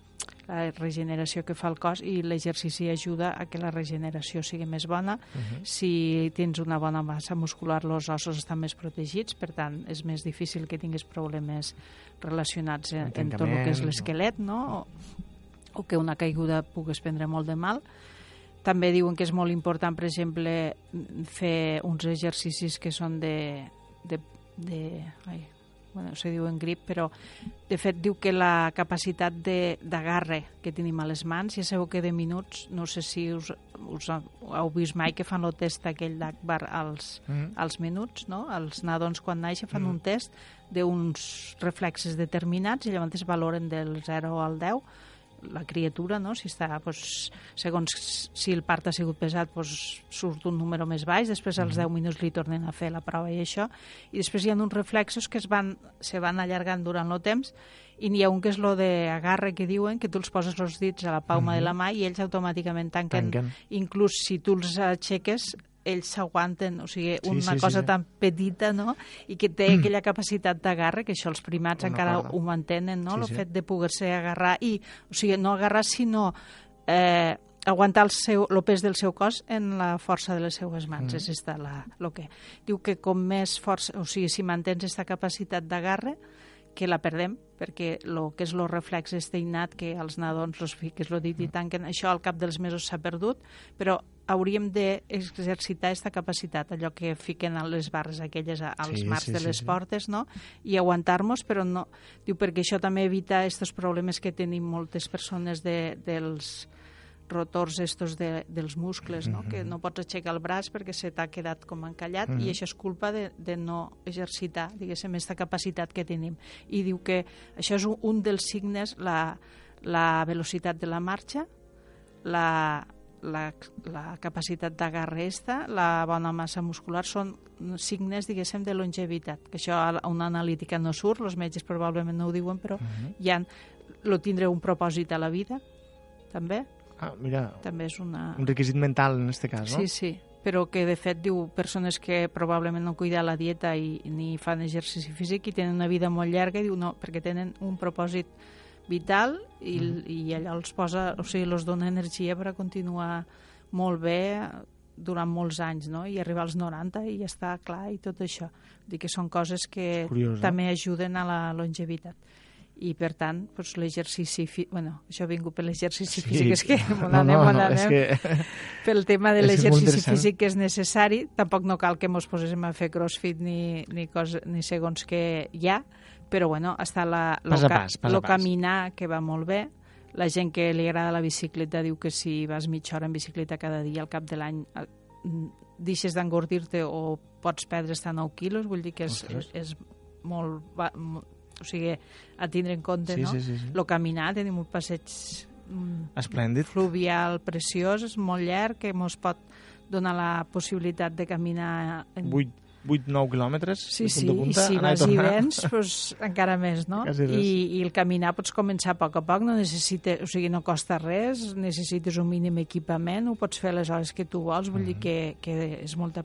la regeneració que fa el cos i l'exercici ajuda a que la regeneració sigui més bona. Uh -huh. Si tens una bona massa muscular, els ossos estan més protegits, per tant, és més difícil que tinguis problemes relacionats en, en tot el que és l'esquelet, no? O, o que una caiguda pugues prendre molt de mal. També diuen que és molt important, per exemple, fer uns exercicis que són de... de, de ai, bueno, se diu en grip, però de fet diu que la capacitat de- d'agarre que tenim a les mans, ja sabeu que de minuts, no sé si us, us heu vist mai que fan el test aquell d'Akbar als, -huh. als minuts, no? Els nadons quan naixen fan Mm. un test d'uns reflexes determinats i llavors valoren del 0 al 10 la criatura, no? si està, doncs, segons si el part ha sigut pesat, doncs, surt un número més baix, després als 10 minuts li tornen a fer la prova i això, i després hi ha uns reflexos que es van, se van allargant durant el temps, i n'hi ha un que és lo de agarre que diuen, que tu els poses els dits a la palma de la mà i ells automàticament tanquen, Tanquen. inclús si tu els aixeques ells s'aguanten, o sigui, Sí, una sí, cosa sí. tan petita, no?, i que té aquella capacitat d'agarre, que això els primats Una encara corda. ho mantenen, no?, Sí, el sí. fet de poder-se agarrar i, o sigui, no agarrar, sinó eh, aguantar el, seu, el pes del seu cos en la força de les seues mans. Mm. És esta la, lo que... Diu que com més força, o sigui, si mantens aquesta capacitat d'agarre, que la perdem, perquè lo que és el reflex este innat que els nadons los fiques lo dit i tanquen, això al cap dels mesos s'ha perdut, però hauríem d'exercitar aquesta capacitat, allò que fiquen a les barres aquelles als Sí, marcs sí, de les sí. portes, no? I aguantar-nos, però no... Diu, perquè això també evita aquests problemes que tenim moltes persones de, dels rotors estos de, dels muscles, no? que no pots aixecar el braç perquè se t'ha quedat com encallat i Mhm. això és culpa de, de no exercitar, diguéssim, aquesta capacitat que tenim. I diu que això és un, un dels signes, la, la velocitat de la marxa, la, la, la capacitat d'agarre esta, la bona massa muscular, són signes, diguéssim, de longevitat. Que això a una analítica no surt, els metges probablement no ho diuen, però Mhm. hi ha, lo tindre un propòsit a la vida, també, Ah, mira, també és una... un requisit mental en este cas, no? Sí, sí, però que de fet diu persones que probablement no cuiden la dieta i ni fan exercici físic i tenen una vida molt llarga i diu no, perquè tenen un propòsit vital i, Mhm. i allò els posa, o sigui, els dona energia per a continuar molt bé durant molts anys, no? I arribar als 90 i ja està clar i tot això. Vull dir que són coses que Curiós, no? també ajuden a la longevitat i per tant doncs, l'exercici fi... bueno, això ha vingut per l'exercici físic és que no, anem, no, no, és que... pel tema de que l'exercici físic que és necessari, tampoc no cal que mos poséssim a fer crossfit ni, ni, cos, ni segons què hi ha, però bueno, està la, lo, Pas a pas, pas a lo pas. caminar, que va molt bé, la gent que li agrada la bicicleta diu que si vas mitja hora en bicicleta cada dia al cap de l'any mm, deixes d'engordir-te o pots perdre a 9 quilos, vull dir que és, Ostres. és molt, va, o sigui, a tindre en compte, Sí, no? sí, sí, sí. Lo caminar, tenim un passeig mm, Esplèndid. fluvial preciós, és molt llarg, que ens pot donar la possibilitat de caminar en 8, 8 9 quilòmetres, Sí, sí, punta i si vas i vens, doncs, encara més, no? I, I el caminar pots començar a poc a poc, no necessites, o sigui, no costa res, necessites un mínim equipament, ho pots fer a les hores que tu vols, vull dir que, que és molta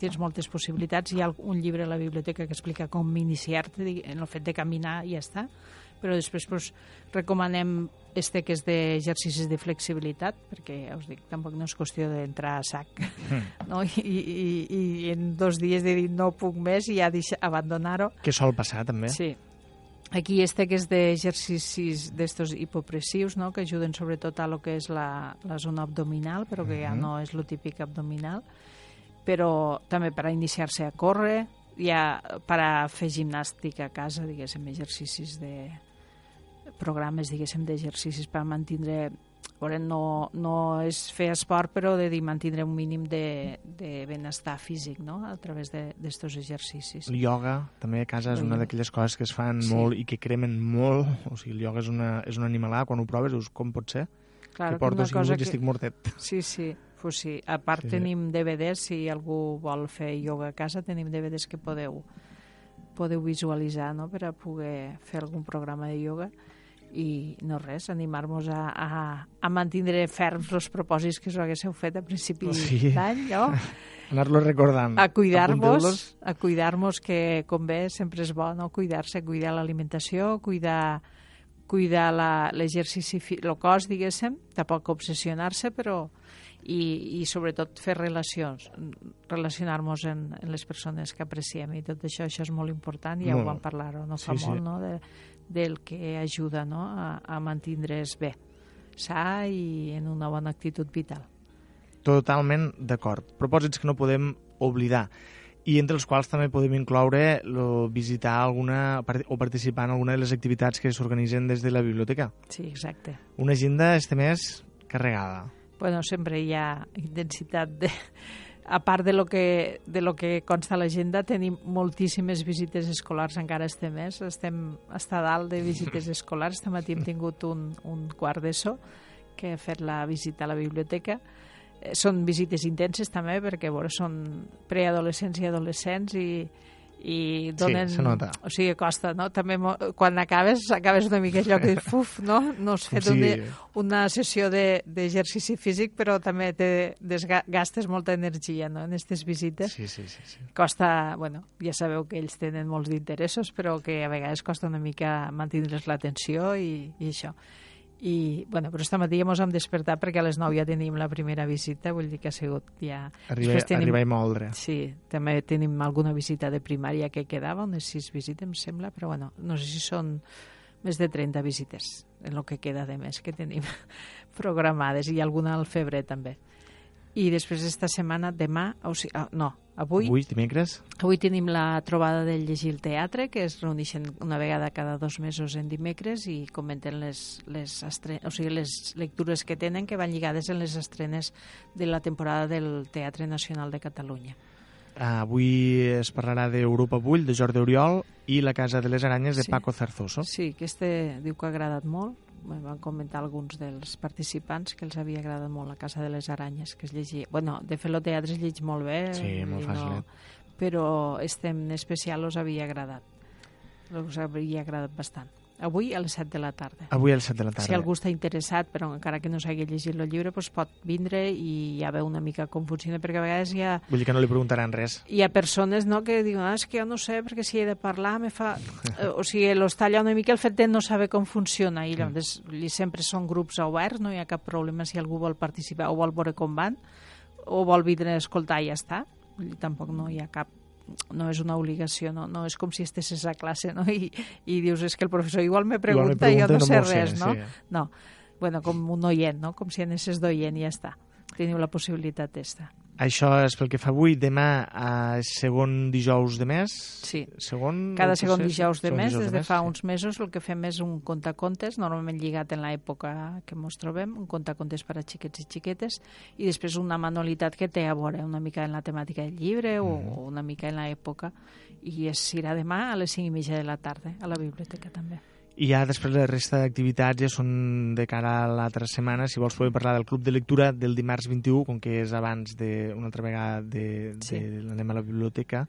tens moltes possibilitats. Hi ha un llibre a la biblioteca que explica com iniciar-te en el fet de caminar i ja està, però després doncs, recomanem este que és d'exercicis de flexibilitat, perquè, ja us dic, tampoc no és qüestió d'entrar a sac, no? I, i, i en dos dies de dir no puc més i ja abandonar-ho. Que sol passar, també. Sí. Aquí este que és d'exercicis d'estos hipopressius, no? que ajuden sobretot a lo que és la, la zona abdominal, però que ja Mhm. no és lo típic abdominal, però també per a iniciar-se a córrer, ja per a fer gimnàstica a casa, diguéssim, exercicis de programes, diguéssim, d'exercicis per mantenir no, no és fer esport, però de dir mantenir un mínim de, de benestar físic, no?, a través d'estos exercicis. El ioga, també a casa, és una d'aquelles coses que es fan Sí. molt i que cremen molt. O sigui, el ioga és una, és una animalada. Quan ho proves, dius, com pot ser? Claro, que porto una 5 cosa minuts i estic mortet. Sí, sí, pues sí. A part sí. tenim DVDs, si algú vol fer ioga a casa, tenim DVDs que podeu, podeu visualitzar no? per a poder fer algun programa de ioga i no res, animar-nos a, a, a mantenir ferms els propòsits que us haguéssiu fet a principi Sí. d'any, no? Anar-lo recordant. a cuidar-vos, a cuidar-nos que com bé sempre és bo, no? Cuidar-se, cuidar l'alimentació, cuidar cuidar la- l'exercici, el cos, diguéssim, tampoc obsessionar-se, però i, i sobretot fer relacions, relacionar-nos en, en les persones que apreciem i tot això, això és molt important, ja Molt. ho vam parlar no fa Sí, sí. molt, no? De, del que ajuda no? a, a mantindre's bé, sa i en una bona actitud vital. Totalment d'acord. Propòsits que no podem oblidar i entre els quals també podem incloure lo, visitar alguna o participar en alguna de les activitats que s'organitzen des de la biblioteca. Sí, exacte. Una agenda este mes carregada. Bueno, sempre hi ha intensitat de... A part de lo que, de lo que consta a l'agenda, tenim moltíssimes visites escolars encara este mes. Estem hasta dalt de visites escolars. Este matí hem tingut un, un quart d'ESO que ha fet la visita a la biblioteca. Eh, Són visites intenses també perquè bueno, són preadolescents i adolescents i, i donen... se nota. O sigui, costa, no? També quan acabes, acabes una mica allò que dius, uf, no? No has fet Sí. una, una sessió de- d'exercici físic, però també te desga- gastes molta energia no? en aquestes visites. Sí, sí, sí. sí. Costa, bueno, ja sabeu que ells tenen molts d'interessos, però que a vegades costa una mica mantenir-les l'atenció i, i això. I, bueno, però esta matí ja mos hem despertat perquè a les 9 ja tenim la primera visita, vull dir que ha sigut ja... Arriba, tenim- arribar i moldre. Sí, també tenim alguna visita de primària que quedava, unes sis visites, em sembla, però bueno, no sé si són més de 30 visites en el que queda de mes que tenim programades i alguna al febrer també. I després esta setmana, demà, o sigui, ah, no, avui, Avui, dimecres, Avui tenim la trobada del llegir el teatre, que es reuneixen una vegada cada dos mesos en dimecres i comenten les, les, estre... o sigui, les lectures que tenen que van lligades en les estrenes de la temporada del Teatre Nacional de Catalunya. avui es parlarà d'Europa Bull, de Jordi Oriol, i La Casa de les Aranyes, de Sí. Paco Zarzoso. Sí, que este diu que ha agradat molt. Me van comentar alguns dels participants que els havia agradat molt la Casa de les Aranyes, que es llegia... Bueno, de fer el teatre es llegeix molt bé. Sí, molt fàcil, eh? Però este en especial us havia agradat. Us havia agradat bastant. Avui a les 7 de la tarda. Avui a les 7 de la tarda. Si algú està interessat, però encara que no s'hagi llegit el llibre, doncs pot vindre i ja veu una mica com funciona, perquè a vegades hi ha, Vull dir que no li preguntaran res. hi ha persones no, que diuen ah, és que jo no sé, perquè si he de parlar me fa... O sigui, los talla una mica el fet de no saber com funciona i llavors mm. sempre són grups oberts, no hi ha cap problema si algú vol participar o vol veure com van o vol vindre a escoltar i ja està. Vull dir, tampoc no hi ha cap no és una obligació, no, no és com si estessis a classe no? I, i dius, és que el professor igual me Igual me pregunta i jo no, no sé res, no? sí. No, bueno, com un oient, no? Com si anessis d'oient i ja està. Teniu la possibilitat d'esta. Això és pel que fa avui. Demà, eh, segon dijous de mes. Sí. Segon, Cada segon dijous de Segon mes, dijous des de fa sí. uns mesos, el que fem és un contacontes, normalment lligat en l'època que ens trobem, un contacontes per a xiquets i xiquetes, i després una manualitat que té a veure una mica en la temàtica del llibre o, Mhm. o una mica en l'època, i es serà demà a les 5 i mitja de la tarda, a la biblioteca també. I ja després la resta d'activitats ja són de cara a l'altra setmana. Si vols podem parlar del club de lectura del dimarts 21, com que és abans de, una altra vegada de, Sí. de l'anem a la biblioteca.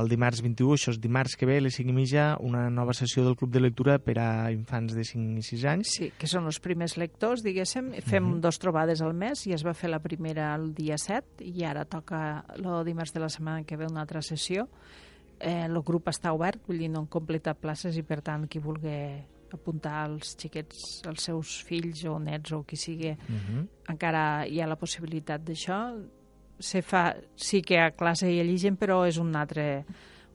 El dimarts 21, això és dimarts que ve, a les 5 i mitja, una nova sessió del club de lectura per a infants de 5 i 6 anys. Sí, que són els primers lectors, diguéssim. Fem Mhm. dos trobades al mes i es va fer la primera el dia 7 i ara toca el dimarts de la setmana que ve una altra sessió. Eh, el grup està obert, vull dir, no han completat places i per tant qui vulgui apuntar els xiquets, els seus fills o nets o qui sigui, Uh -huh. encara hi ha la possibilitat d'això. Se fa, sí que a classe hi ha gent, però és un altre,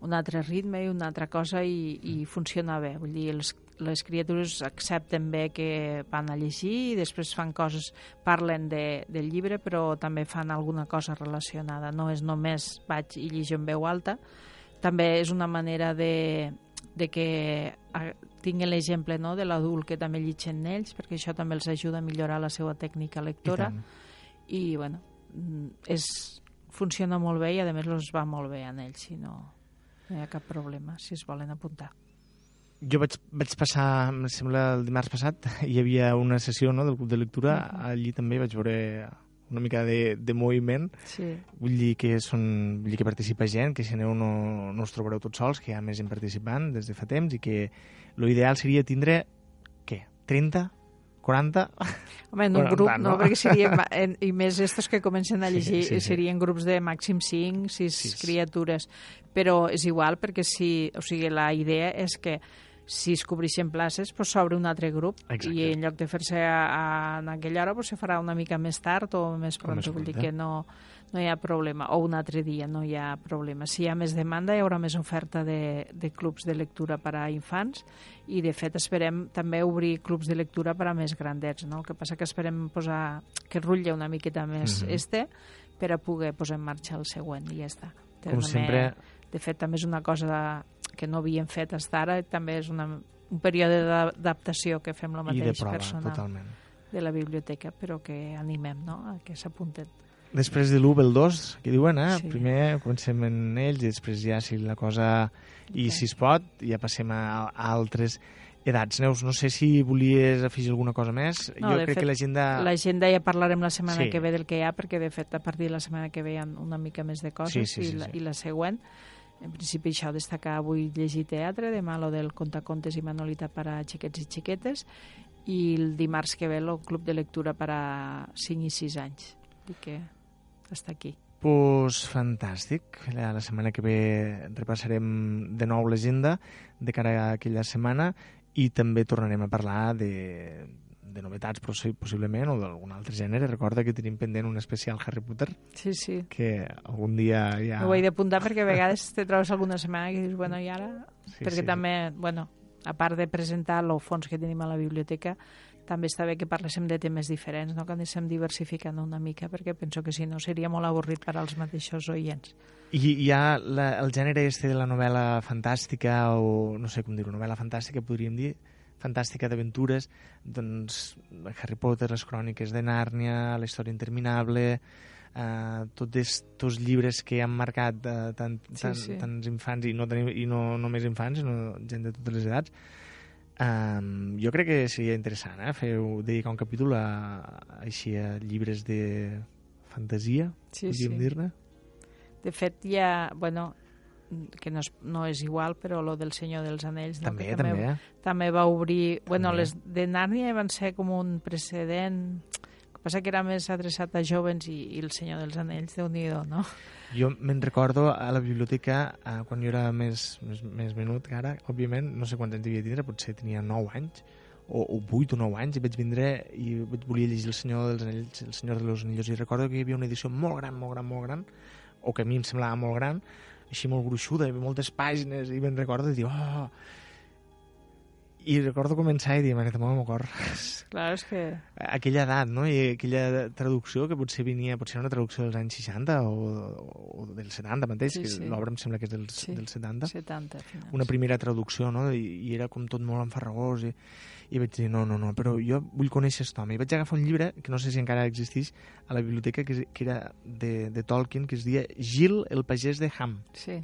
un altre ritme i una altra cosa i, i funciona bé. Vull dir, els, les criatures accepten bé que van a llegir i després fan coses, parlen de, del llibre, però també fan alguna cosa relacionada. No és només vaig i llegir en veu alta, també és una manera de, de que a, tinguin l'exemple no, de l'adult que també llegeixen ells, perquè això també els ajuda a millorar la seva tècnica lectora. I, bueno, mm, és, funciona molt bé i a més els va molt bé en ells i no, no hi ha cap problema si es volen apuntar. Jo vaig, vaig passar, em sembla, el dimarts passat, hi havia una sessió no, del club de lectura, allí també vaig veure una mica de, de moviment, Sí, vull dir que són, vull dir que participa gent, que si aneu no, no us trobareu tots sols, que hi ha més gent participant des de fa temps i que l'ideal seria tindre, què, 30, 40? Home, en Bueno, un grup, tant, no? no? perquè serien, en, i més estos que comencen a Sí, llegir, sí, sí. serien grups de màxim 5, 6 Sis. criatures, però és igual perquè si, o sigui, la idea és que si es cobreixen places, pues s'obre un altre grup Exacte. i en lloc de fer-se en aquella hora pues se farà una mica més tard o més pront, més vull dir que no, no hi ha problema, o un altre dia no hi ha problema. Si hi ha més demanda hi haurà més oferta de, de clubs de lectura per a infants i de fet esperem també obrir clubs de lectura per a més grandets, no? El que passa que esperem posar que rutlle una miqueta més Mhm. este per a poder posar en marxa el següent i ja està. Com També- sempre, De fet, també és una cosa de, que no havíem fet fins ara, i també és una, un període d'adaptació que fem el i de mateix prova, personal totalment. de la biblioteca, però que animem no? a que s'apunten. Després de l'1 ve el 2, que diuen, eh? Sí. Primer comencem en ells i després ja, si la cosa... I Ok. si es pot, ja passem a, a altres edats. Neus, no sé si volies afegir alguna cosa més. No, jo crec fet, que l'agenda... L'agenda ja parlarem la setmana Sí. que ve del que hi ha, perquè de fet a partir de la setmana que ve hi ha una mica més de coses Sí, sí, sí, i, la, sí. i la següent. En principi això, destacar avui llegir teatre, demà lo del contacontes i manualitat per a xiquets i xiquetes i el dimarts que ve el club de lectura per a 5 i 6 anys. Dir que està aquí. Pues fantàstic. La, la setmana que ve repassarem de nou l'agenda de cara a aquella setmana i també tornarem a parlar de, de novetats possi- possiblement o d'algun altre gènere. Recorda que tenim pendent un especial Harry Potter Sí, sí. que algun dia ja... Ho he d'apuntar perquè a vegades te trobes alguna setmana que dius, bueno, i ara? Sí, perquè sí. també, bueno, a part de presentar el fons que tenim a la biblioteca, també està bé que parléssim de temes diferents, no? que anéssim diversificant una mica, perquè penso que si no seria molt avorrit per als mateixos oients. I hi ha la, el gènere este de la novel·la fantàstica o no sé com dir-ho, novel·la fantàstica podríem dir, fantàstica d'aventures, doncs Harry Potter, les cròniques de Nàrnia, la història interminable, eh, tots estos llibres que han marcat eh, tant, Sí, tant, sí. tants infants i no, tenim, i no només infants, sinó gent de totes les edats. Um, jo crec que seria interessant eh, fer, dedicar un capítol a, a, així a llibres de fantasia, Sí, podríem sí. dir-ne. De fet, ha, bueno, que no és, no és igual, però lo del Senyor dels Anells no? També, que també. eh? també va obrir... Bueno, També. les de Nàrnia van ser com un precedent... Passa que era més adreçat a jovens i, i el Senyor dels Anells, déu nhi no? Jo me'n recordo a la biblioteca, eh, quan jo era més, més, més menut que ara, òbviament, no sé quants anys devia tindre, potser tenia 9 anys, o, o 8 o 9 anys, i vaig vindre i vaig volia llegir El Senyor dels Anells, El Senyor de los Anillos, i recordo que hi havia una edició molt gran, molt gran, molt gran, o que a mi em semblava molt gran, així molt gruixuda, havia moltes pàgines, i me'n recordo de dir, oh... I recordo començar i dir, mare, molt el cor. Clar, és que... Aquella edat, no? I aquella traducció que potser venia, potser una traducció dels anys 60 o, o dels 70 mateix, Sí, que sí. l'obra em sembla que és dels, Sí. dels 70. 70, al final. Una primera traducció, no? I, i era com tot molt enfarragós i, i vaig dir, no, no, no, però jo vull conèixer aquest home. I vaig agafar un llibre, que no sé si encara existeix, a la biblioteca, que, que era de, de Tolkien, que es deia Gil, el pagès de Ham. Sí.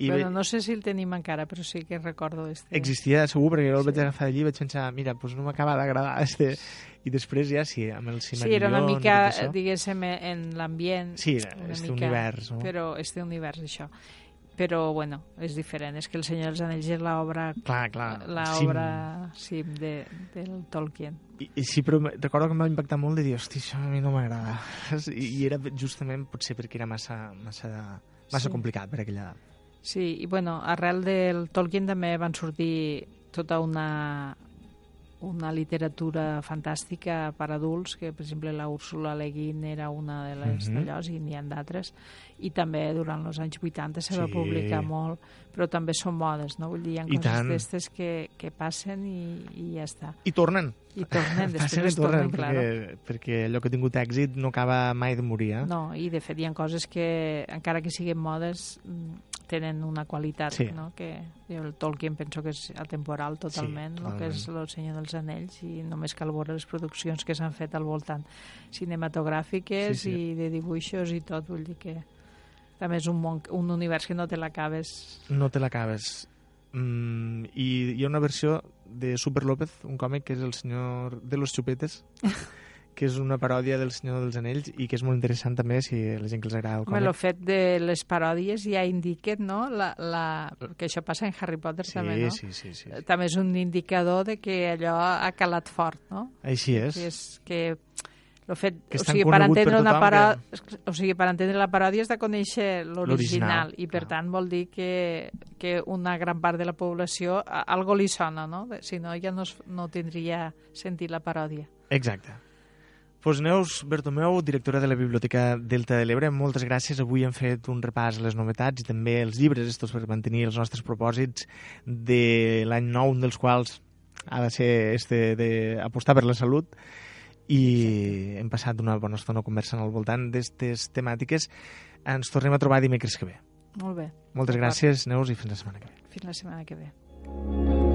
I bueno, ve- no sé si el tenim encara, però sí que recordo este. Existia segur, perquè jo el Sí. vaig agafar allí i vaig pensar, mira, doncs no m'acaba d'agradar este... I després ja sí, amb el Sí, Silmarillion... era una mica, diguéssim, en l'ambient. Sí, era este mica, univers, no? Però este univers, això. Però, bueno, és diferent. És que El Senyor dels Anells és l'obra Clar, clar. l'obra sí, de, del Tolkien. I, i sí, però recordo que em va impactar molt de dir, hosti, això a mi no m'agrada. I, I era justament potser perquè era massa, massa, massa Sí. complicat per aquella edat. Sí, i bueno, arrel del Tolkien també van sortir tota una, una literatura fantàstica per adults, que per exemple la Úrsula Le Guin era una de les Mhm. d'allò, i n'hi ha d'altres, i també durant els anys 80 se va Sí. publicar molt, però també són modes, no? Vull dir, hi ha I coses tant. d'estes que, que passen i, i ja està. I tornen. I tornen, després tornen, tornen, clar. perquè, perquè allò que ha tingut èxit no acaba mai de morir, eh? No, i de fet hi ha coses que, encara que siguin modes, mm, tenen una qualitat, Sí. no? que jo el Tolkien penso que és atemporal totalment, Sí, el que és El Senyor dels Anells, i només cal veure les produccions que s'han fet al voltant, cinematogràfiques Sí, sí. i de dibuixos i tot, vull dir que també és un, món, un univers que no te l'acabes. No te l'acabes. Mm, I hi ha una versió de Super López, un còmic que és el senyor de los xupetes, que és una paròdia del Senyor dels Anells i que és molt interessant també si la gent que els agrada el Home, còmic. el fet de les paròdies ja indiquen, no?, la, la, que això passa en Harry Potter sí, també, no? sí, sí, sí. també és un indicador de que allò ha calat fort, no? Així és. Que és que el fet, Que és o sigui, per conegut per entendre una tothom parò... o sigui, per entendre la paròdia has de conèixer L'original, i per clar. tant vol dir que, que una gran part de la població algo li sona, no? Si no ja no, no tindria sentit la paròdia. Exacte. Pues Neus Bertomeu, directora de la Biblioteca Delta de l'Ebre, moltes gràcies. Avui hem fet un repàs a les novetats i també els llibres estos per mantenir els nostres propòsits de l'any nou, un dels quals ha de ser este d'apostar per la salut i hem passat una bona estona conversant al voltant d'aquestes temàtiques. Ens tornem a trobar dimecres que ve. Molt bé. Moltes gràcies, Neus, i fins la setmana que ve. Fins la setmana que ve.